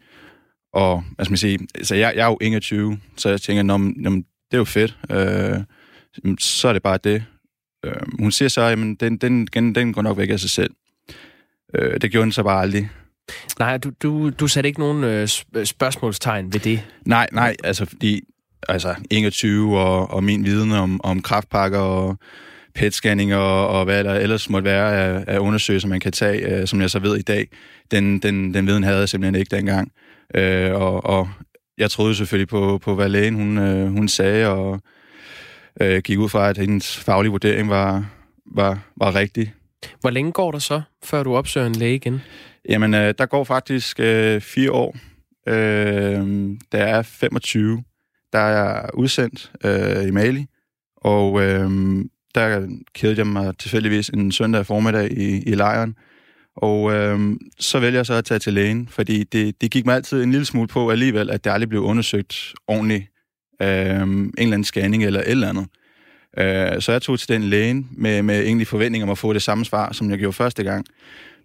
Og skal man sige, altså jeg, jeg er jo 21, så jeg tænker, Nå, jamen, det er jo fedt. Øh, så er det bare det. Øh, hun siger så, at den, den, den, den går nok væk af sig selv. Øh, det gjorde den så bare aldrig. Nej, du, du, du satte ikke nogen øh, spørgsmålstegn ved det? Nej, nej, altså fordi altså 21 og, og min viden om, om kraftpakker og PET-scanning og, og hvad der ellers måtte være af, af undersøgelser, man kan tage, øh, som jeg så ved i dag, den, den, den viden havde jeg simpelthen ikke dengang. Øh, og, og jeg troede selvfølgelig på, på hvad lægen hun, øh, hun sagde, og øh, gik ud fra, at hendes faglige vurdering var, var, var rigtig. Hvor længe går der så, før du opsøger en læge igen? Jamen, øh, der går faktisk øh, fire år. Øh, der er 25 der er jeg udsendt øh, i Mali, og øh, der kædede jeg mig tilfældigvis en søndag formiddag i, i lejren, og øh, så vælger jeg så at tage til lægen, fordi det, det gik mig altid en lille smule på alligevel, at det aldrig blev undersøgt ordentligt. Øh, en eller anden scanning eller et eller andet. Øh, så jeg tog til den lægen med, med egentlig forventning om at få det samme svar, som jeg gjorde første gang.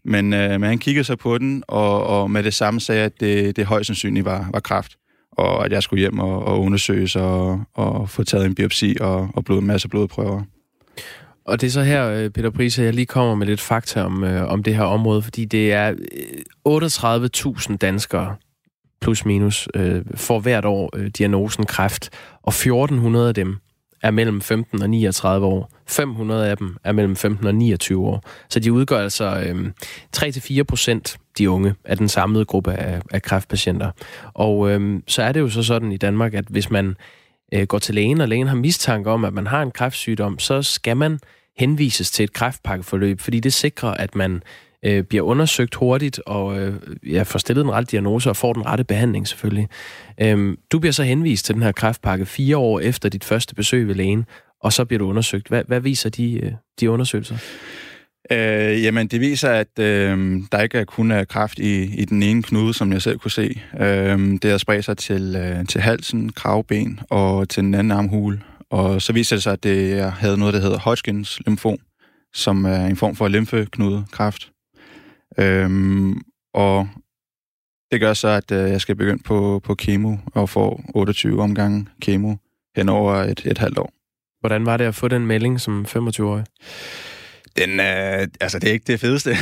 Men, øh, men han kiggede så på den, og, og med det samme sagde, at det, det højst sandsynligt var, var kraft og at jeg skulle hjem og, og undersøges og, og få taget en biopsi og, og blod, en masse blodprøver. Og det er så her, øh, Peter Prise, jeg lige kommer med lidt fakta om, øh, om det her område, fordi det er øh, 38.000 danskere, plus minus, øh, får hvert år øh, diagnosen kræft, og 1.400 af dem er mellem 15 og 39 år. 500 af dem er mellem 15 og 29 år. Så de udgør altså øh, 3-4 procent, de unge, af den samlede gruppe af, af kræftpatienter. Og øh, så er det jo så sådan i Danmark, at hvis man øh, går til lægen, og lægen har mistanke om, at man har en kræftsygdom, så skal man henvises til et kræftpakkeforløb, fordi det sikrer, at man øh, bliver undersøgt hurtigt og øh, ja, får stillet den rette diagnose og får den rette behandling selvfølgelig. Øhm, du bliver så henvist til den her kræftpakke fire år efter dit første besøg ved lægen, og så bliver du undersøgt. Hvad, hvad viser de, øh, de undersøgelser? Øh, jamen, det viser, at øh, der ikke er kun er kræft i, i den ene knude, som jeg selv kunne se. Øh, det har spredt sig til, øh, til halsen, kravben og til den anden armhule. Og så viser det sig, at det havde noget, der hedder Hodgkins lymfom, som er en form for lymfeknudekræft. Øhm, og det gør så, at øh, jeg skal begynde på, på kemo og få 28 omgange kemo hen over et, et halvt år. Hvordan var det at få den melding som 25-årig? Den, øh, altså, det er ikke det fedeste. [LAUGHS]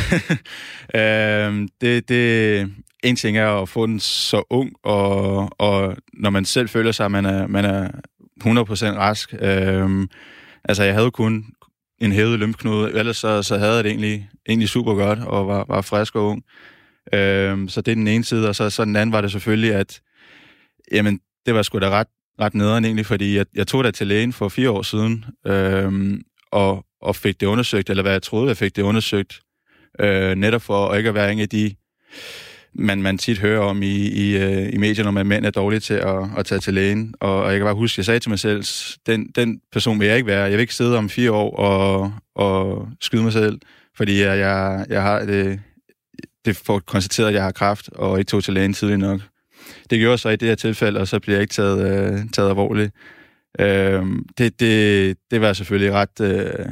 øh, det, det, en ting er at få den så ung, og, og når man selv føler sig, at man er, man er 100% rask. Øh, altså, jeg havde kun en hævet lymfknude. Ellers så, så havde jeg det egentlig, egentlig super godt og var, var frisk og ung. Øhm, så det er den ene side, og så, så den anden var det selvfølgelig, at jamen, det var sgu da ret, ret nederen egentlig, fordi jeg, jeg tog da til lægen for fire år siden, øhm, og, og fik det undersøgt, eller hvad jeg troede, jeg fik det undersøgt, øh, netop for at ikke at være en af de man, man tit hører om i, i, øh, i medierne, når mænd er dårlige til at, at tage til lægen. Og, og jeg kan bare huske, jeg sagde til mig selv, den, den person vil jeg ikke være. Jeg vil ikke sidde om fire år og, og skyde mig selv, fordi jeg, jeg, jeg har det, det får konstateret, at jeg har kræft, og ikke tog til lægen tidligt nok. Det gjorde så i det her tilfælde, og så bliver jeg ikke taget, øh, taget alvorligt. Øh, det, det, det var jeg selvfølgelig ret, øh,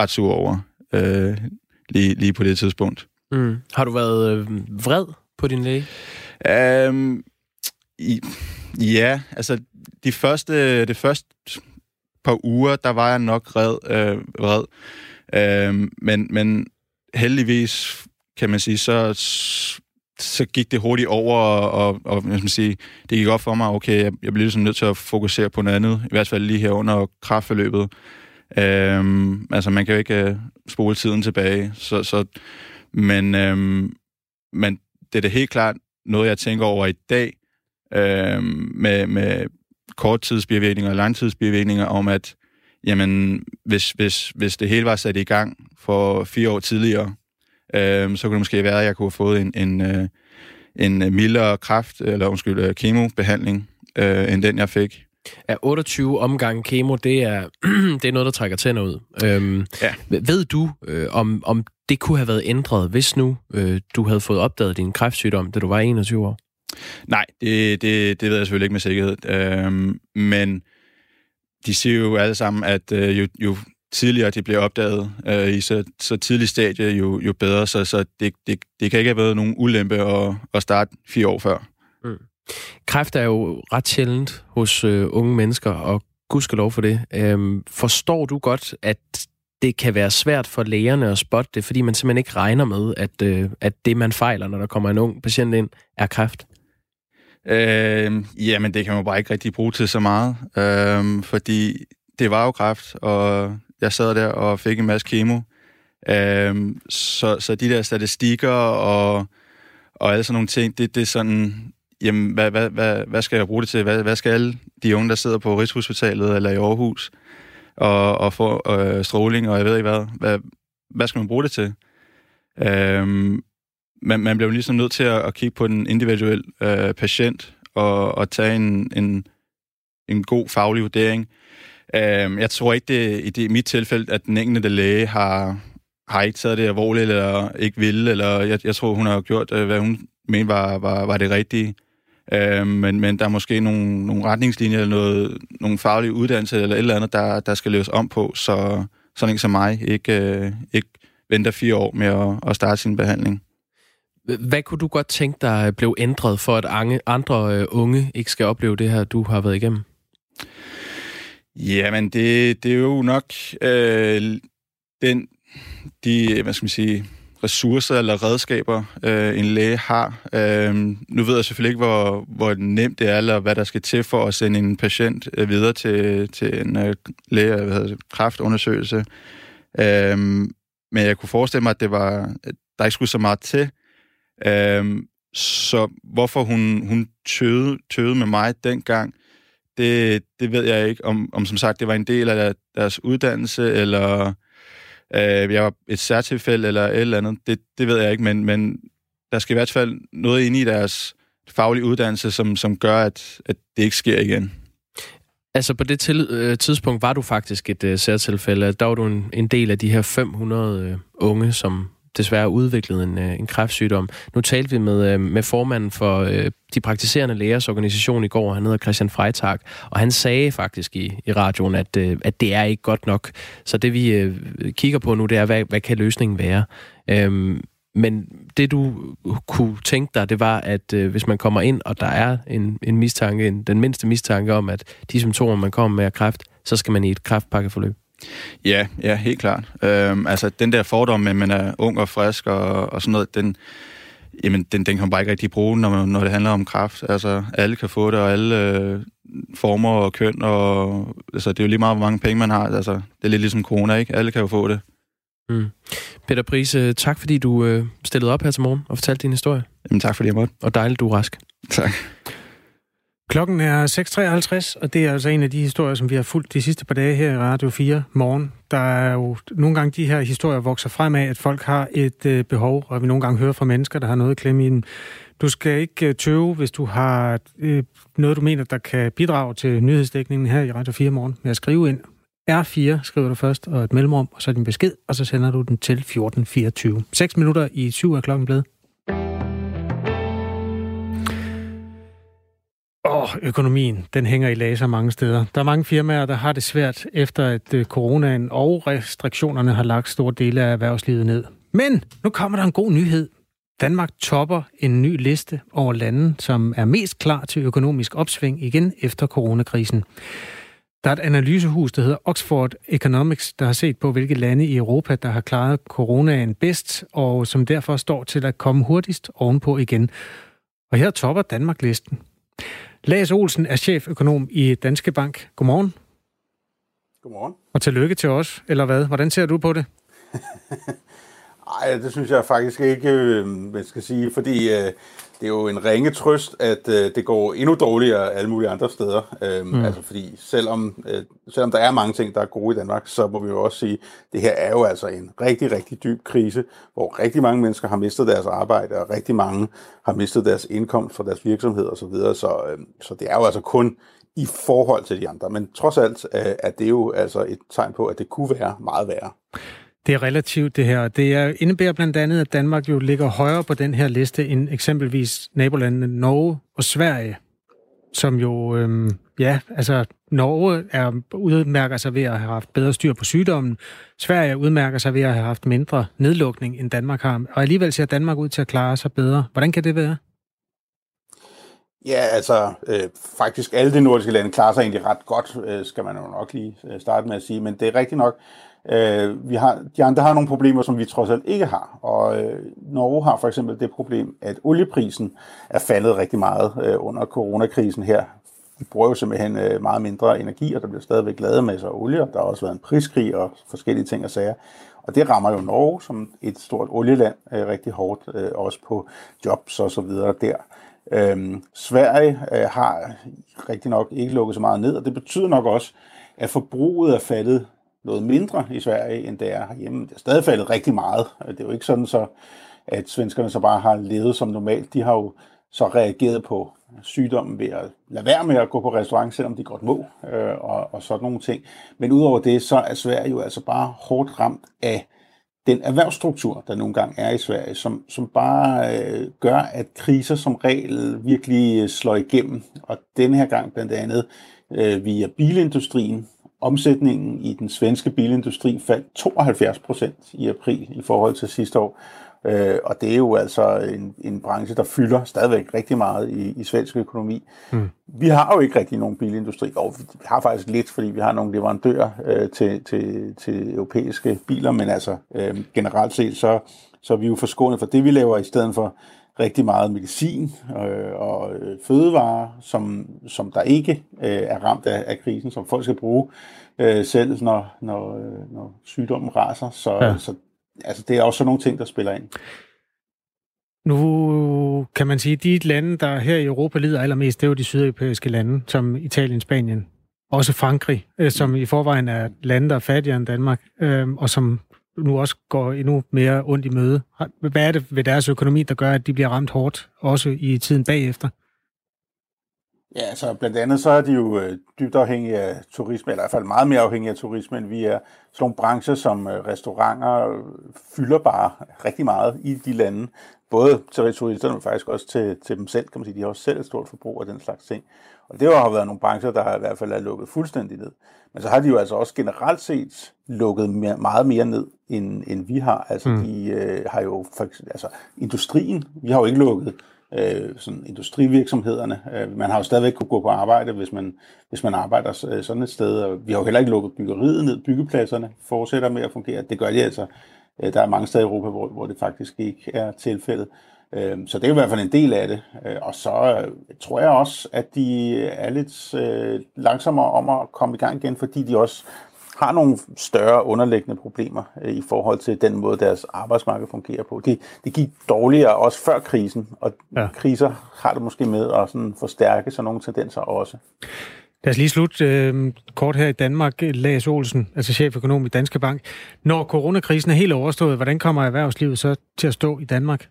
ret sur over, øh, lige, lige på det tidspunkt. Mm. Har du været øh, vred på din læge? Um, i, ja, altså de første, det første par uger, der var jeg nok red, øh, red. Øh, men, men heldigvis, kan man sige, så så gik det hurtigt over, og, og, og hvad skal man sige, det gik op for mig, okay, jeg, jeg blev ligesom nødt til at fokusere på noget andet, i hvert fald lige her under kraftforløbet. Øhm, altså, man kan jo ikke uh, spole tiden tilbage, så, så men, øhm, men det er da helt klart noget, jeg tænker over i dag, øh, med, med korttidsbivirkninger og langtidsbivirkninger, om at jamen, hvis, hvis, hvis det hele var sat i gang for fire år tidligere, øh, så kunne det måske være, at jeg kunne have fået en, en, øh, en mildere kraft, eller undskyld, øh, kemobehandling, øh, end den jeg fik. Ja, 28 omgange kemo, det er, [CLEARS THROAT] det er noget, der trækker tænder ud. Øhm, ja. Ved du, øh, om, om det kunne have været ændret, hvis nu øh, du havde fået opdaget din kræftsygdom, da du var 21 år? Nej, det, det, det ved jeg selvfølgelig ikke med sikkerhed. Øhm, men de siger jo alle sammen, at øh, jo, jo tidligere det bliver opdaget øh, i så, så tidlig stadie, jo, jo bedre. Så, så det, det, det kan ikke have været nogen ulempe at, at starte fire år før. Mm. Kræft er jo ret sjældent hos øh, unge mennesker, og gudskelov for det. Øhm, forstår du godt, at det kan være svært for lægerne at spotte det, fordi man simpelthen ikke regner med, at, øh, at det, man fejler, når der kommer en ung patient ind, er kræft? Øh, jamen, det kan man bare ikke rigtig bruge til så meget, øh, fordi det var jo kræft, og jeg sad der og fik en masse kemo. Øh, så, så de der statistikker og, og alle sådan nogle ting, det, det er sådan, jamen, hvad, hvad, hvad, hvad skal jeg bruge det til? Hvad, hvad skal alle de unge, der sidder på Rigshospitalet eller i Aarhus og, og får øh, stråling, og jeg ved ikke hvad, hvad, hvad skal man bruge det til? Øhm, man, man bliver ligesom nødt til at, at kigge på den individuelle øh, patient og, og tage en, en, en god faglig vurdering. Øhm, jeg tror ikke, det, i, det, i mit tilfælde, at den enkelte læge har, har ikke taget det alvorligt, eller ikke ville, eller jeg, jeg tror, hun har gjort, øh, hvad hun mente var, var, var det rigtige. Øh, men, men der er måske nogle, nogle retningslinjer, eller noget, nogle faglige uddannelser, eller et eller andet, der, der skal løses om på, så sådan en som mig ikke, øh, ikke venter fire år med at, at starte sin behandling. Hvad kunne du godt tænke dig blev ændret for, at andre øh, unge ikke skal opleve det her, du har været igennem? Jamen, det, det er jo nok øh, den, de, hvad skal man sige, ressourcer eller redskaber, øh, en læge har. Øh, nu ved jeg selvfølgelig ikke, hvor, hvor nemt det er, eller hvad der skal til for at sende en patient øh, videre til, til en øh, læge, hvad hedder det, kræftundersøgelse. Øh, men jeg kunne forestille mig, at det var, at der ikke skulle så meget til, Øh, så hvorfor hun, hun tøvede, tøvede med mig dengang, det, det ved jeg ikke, om, om som sagt det var en del af deres uddannelse, eller øh, jeg var et særtilfælde, eller et eller andet. Det, det ved jeg ikke, men, men der skal i hvert fald noget inde i deres faglige uddannelse, som, som gør, at, at det ikke sker igen. Altså på det til, øh, tidspunkt var du faktisk et øh, særtilfælde. Der var du en, en del af de her 500 øh, unge, som desværre udviklet en, øh, en kræftsygdom. Nu talte vi med, øh, med formanden for øh, de praktiserende lægers organisation i går, han hedder Christian Freitag, og han sagde faktisk i, i radioen, at, at det er ikke godt nok. Så det vi kigger på nu, det er, hvad, hvad kan løsningen være? Øhm, men det du kunne tænke dig, det var, at øh, hvis man kommer ind, og der er en, en mistanke, en, den mindste mistanke om, at de symptomer, man kommer med er kræft, så skal man i et kræftpakkeforløb. Ja, ja, helt klart. Øhm, altså, den der fordom, at man er ung og frisk og, og sådan noget, den, jamen, den, den kan man bare ikke rigtig bruge, når, man, når det handler om kraft. Altså, alle kan få det, og alle øh, former og køn, og altså, det er jo lige meget, hvor mange penge man har. Altså, det er lidt ligesom corona, ikke? Alle kan jo få det. Mm. Peter Prise, tak fordi du øh, stillede op her til morgen og fortalte din historie. Jamen, tak fordi jeg måtte. Og dejligt, du er rask. Tak. Klokken er 6.53, og det er altså en af de historier, som vi har fulgt de sidste par dage her i Radio 4 morgen. Der er jo nogle gange de her historier vokser frem af, at folk har et øh, behov, og vi nogle gange hører fra mennesker, der har noget at klemme i den. Du skal ikke øh, tøve, hvis du har øh, noget, du mener, der kan bidrage til nyhedsdækningen her i Radio 4 morgen, med at skrive ind. R4 skriver du først, og et mellemrum, og så din besked, og så sender du den til 1424. 6 minutter i 7 er klokken blevet. Åh, økonomien, den hænger i laser mange steder. Der er mange firmaer, der har det svært, efter at øh, coronaen og restriktionerne har lagt store dele af erhvervslivet ned. Men nu kommer der en god nyhed. Danmark topper en ny liste over lande, som er mest klar til økonomisk opsving igen efter coronakrisen. Der er et analysehus, der hedder Oxford Economics, der har set på, hvilke lande i Europa, der har klaret coronaen bedst, og som derfor står til at komme hurtigst ovenpå igen. Og her topper Danmark listen. Lars Olsen er cheføkonom i Danske Bank. Godmorgen. Godmorgen. Og tillykke til os, eller hvad? Hvordan ser du på det? [LAUGHS] Nej, det synes jeg faktisk ikke, øh, man skal sige, fordi øh, det er jo en ringe trøst, at øh, det går endnu dårligere alle mulige andre steder. Øh, mm. Altså fordi selvom, øh, selvom der er mange ting, der er gode i Danmark, så må vi jo også sige, det her er jo altså en rigtig, rigtig dyb krise, hvor rigtig mange mennesker har mistet deres arbejde, og rigtig mange har mistet deres indkomst fra deres virksomhed osv. Så, videre. så, øh, så det er jo altså kun i forhold til de andre. Men trods alt øh, er det jo altså et tegn på, at det kunne være meget værre. Det er relativt det her. Det indebærer blandt andet, at Danmark jo ligger højere på den her liste end eksempelvis nabolandene Norge og Sverige, som jo, øhm, ja, altså Norge er, udmærker sig ved at have haft bedre styr på sygdommen. Sverige udmærker sig ved at have haft mindre nedlukning, end Danmark har. Og alligevel ser Danmark ud til at klare sig bedre. Hvordan kan det være? Ja, altså øh, faktisk alle de nordiske lande klarer sig egentlig ret godt, øh, skal man jo nok lige øh, starte med at sige. Men det er rigtigt nok, øh, vi har, de andre har nogle problemer, som vi trods alt ikke har. Og øh, Norge har for eksempel det problem, at olieprisen er faldet rigtig meget øh, under coronakrisen her. Vi bruger jo simpelthen øh, meget mindre energi, og der bliver stadigvæk lavet masser af olie. Der har også været en priskrig og forskellige ting og sager. Og det rammer jo Norge som et stort olieland øh, rigtig hårdt, øh, også på jobs og så videre der. Øhm, Sverige øh, har rigtig nok ikke lukket så meget ned, og det betyder nok også, at forbruget er faldet noget mindre i Sverige, end det er herhjemme. Det er stadig faldet rigtig meget. Det er jo ikke sådan, så, at svenskerne så bare har levet som normalt. De har jo så reageret på sygdommen ved at lade være med at gå på restaurant, selvom de godt må, øh, og, og sådan nogle ting. Men udover det, så er Sverige jo altså bare hårdt ramt af den erhvervsstruktur, der nogle gange er i Sverige, som, som bare øh, gør, at kriser som regel virkelig slår igennem. Og denne her gang blandt andet øh, via bilindustrien. Omsætningen i den svenske bilindustri faldt 72 procent i april i forhold til sidste år. Øh, og det er jo altså en, en branche, der fylder stadigvæk rigtig meget i, i svensk økonomi. Mm. Vi har jo ikke rigtig nogen bilindustri, og vi har faktisk lidt, fordi vi har nogle leverandører øh, til, til, til europæiske biler, men altså øh, generelt set, så, så er vi jo forskånet for det, vi laver, i stedet for rigtig meget medicin øh, og øh, fødevarer, som, som der ikke øh, er ramt af, af krisen, som folk skal bruge øh, selv, når, når, øh, når sygdommen raser. Så, ja. så altså, det er også sådan nogle ting, der spiller ind. Nu kan man sige, at de lande, der her i Europa lider allermest, det er jo de sydeuropæiske lande, som Italien, Spanien, også Frankrig, øh, som i forvejen er lande, der er fattigere end Danmark, øh, og som nu også går endnu mere ondt i møde. Hvad er det ved deres økonomi, der gør, at de bliver ramt hårdt, også i tiden bagefter? Ja, altså blandt andet så er de jo øh, dybt afhængige af turisme, eller i hvert fald meget mere afhængige af turisme, end vi er. Sådan nogle brancher som øh, restauranter øh, fylder bare rigtig meget i de lande. Både til turisterne, men faktisk også til, til dem selv, kan man sige. De har også selv et stort forbrug af den slags ting. Og det har været nogle brancher, der i hvert fald er lukket fuldstændig ned. Men så har de jo altså også generelt set lukket mere, meget mere ned, end, end vi har. Altså mm. de øh, har jo for eksempel, altså industrien, vi har jo ikke lukket øh, sådan industrivirksomhederne. Øh, man har jo stadigvæk kunne gå på arbejde, hvis man, hvis man arbejder øh, sådan et sted. Og vi har jo heller ikke lukket byggeriet ned. Byggepladserne fortsætter med at fungere. Det gør de altså. Øh, der er mange steder i Europa, hvor, hvor det faktisk ikke er tilfældet. Øh, så det er i hvert fald en del af det. Øh, og så øh, tror jeg også, at de er lidt øh, langsommere om at komme i gang igen, fordi de også har nogle større underliggende problemer i forhold til den måde, deres arbejdsmarked fungerer på. Det, det gik dårligere også før krisen, og ja. kriser har det måske med at sådan forstærke sådan nogle tendenser også. Lad os lige slutte øh, kort her i Danmark. Lars Olsen, altså cheføkonom i Danske Bank. Når coronakrisen er helt overstået, hvordan kommer erhvervslivet så til at stå i Danmark?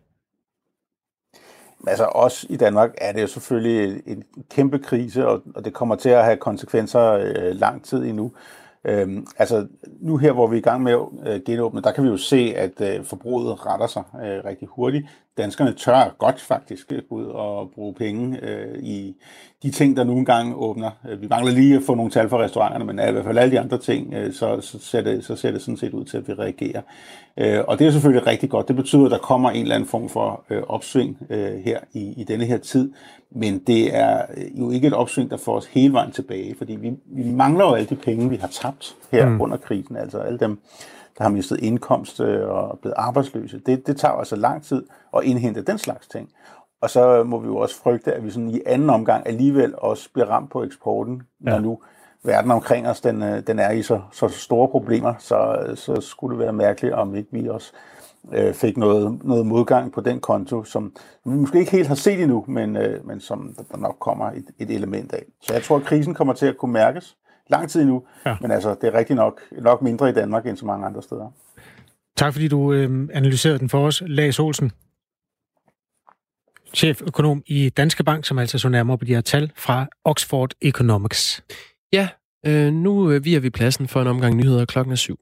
Altså også i Danmark er det jo selvfølgelig en kæmpe krise, og, og det kommer til at have konsekvenser øh, lang tid endnu. Øhm, altså nu her, hvor vi er i gang med at øh, genåbne, der kan vi jo se, at øh, forbruget retter sig øh, rigtig hurtigt. Danskerne tør godt faktisk gå ud og bruge penge øh, i de ting, der nogle gange åbner. Øh, vi mangler lige at få nogle tal for restauranterne, men i hvert fald alle de andre ting, øh, så, så, ser det, så ser det sådan set ud til, at vi reagerer. Øh, og det er selvfølgelig rigtig godt. Det betyder, at der kommer en eller anden form for øh, opsving øh, her i, i denne her tid. Men det er øh, jo ikke et opsving, der får os hele vejen tilbage, fordi vi, vi mangler jo alle de penge, vi har tabt her mm. under krisen. Altså alle dem, der har mistet indkomst øh, og blevet arbejdsløse. Det, det tager altså lang tid at indhente den slags ting. Og så må vi jo også frygte, at vi sådan i anden omgang alligevel også bliver ramt på eksporten, ja. når nu verden omkring os, den, øh, den er i så, så store problemer, så, så skulle det være mærkeligt, om ikke vi også øh, fik noget, noget modgang på den konto, som vi måske ikke helt har set endnu, men, øh, men som der nok kommer et, et element af. Så jeg tror, at krisen kommer til at kunne mærkes lang tid endnu, ja. men altså, det er rigtig nok, nok mindre i Danmark end så mange andre steder. Tak fordi du øh, analyserede den for os, Lars Olsen cheføkonom i Danske Bank, som altså så nærmere på de her tal fra Oxford Economics. Ja, øh, nu øh, vi er vi pladsen for en omgang nyheder klokken er syv.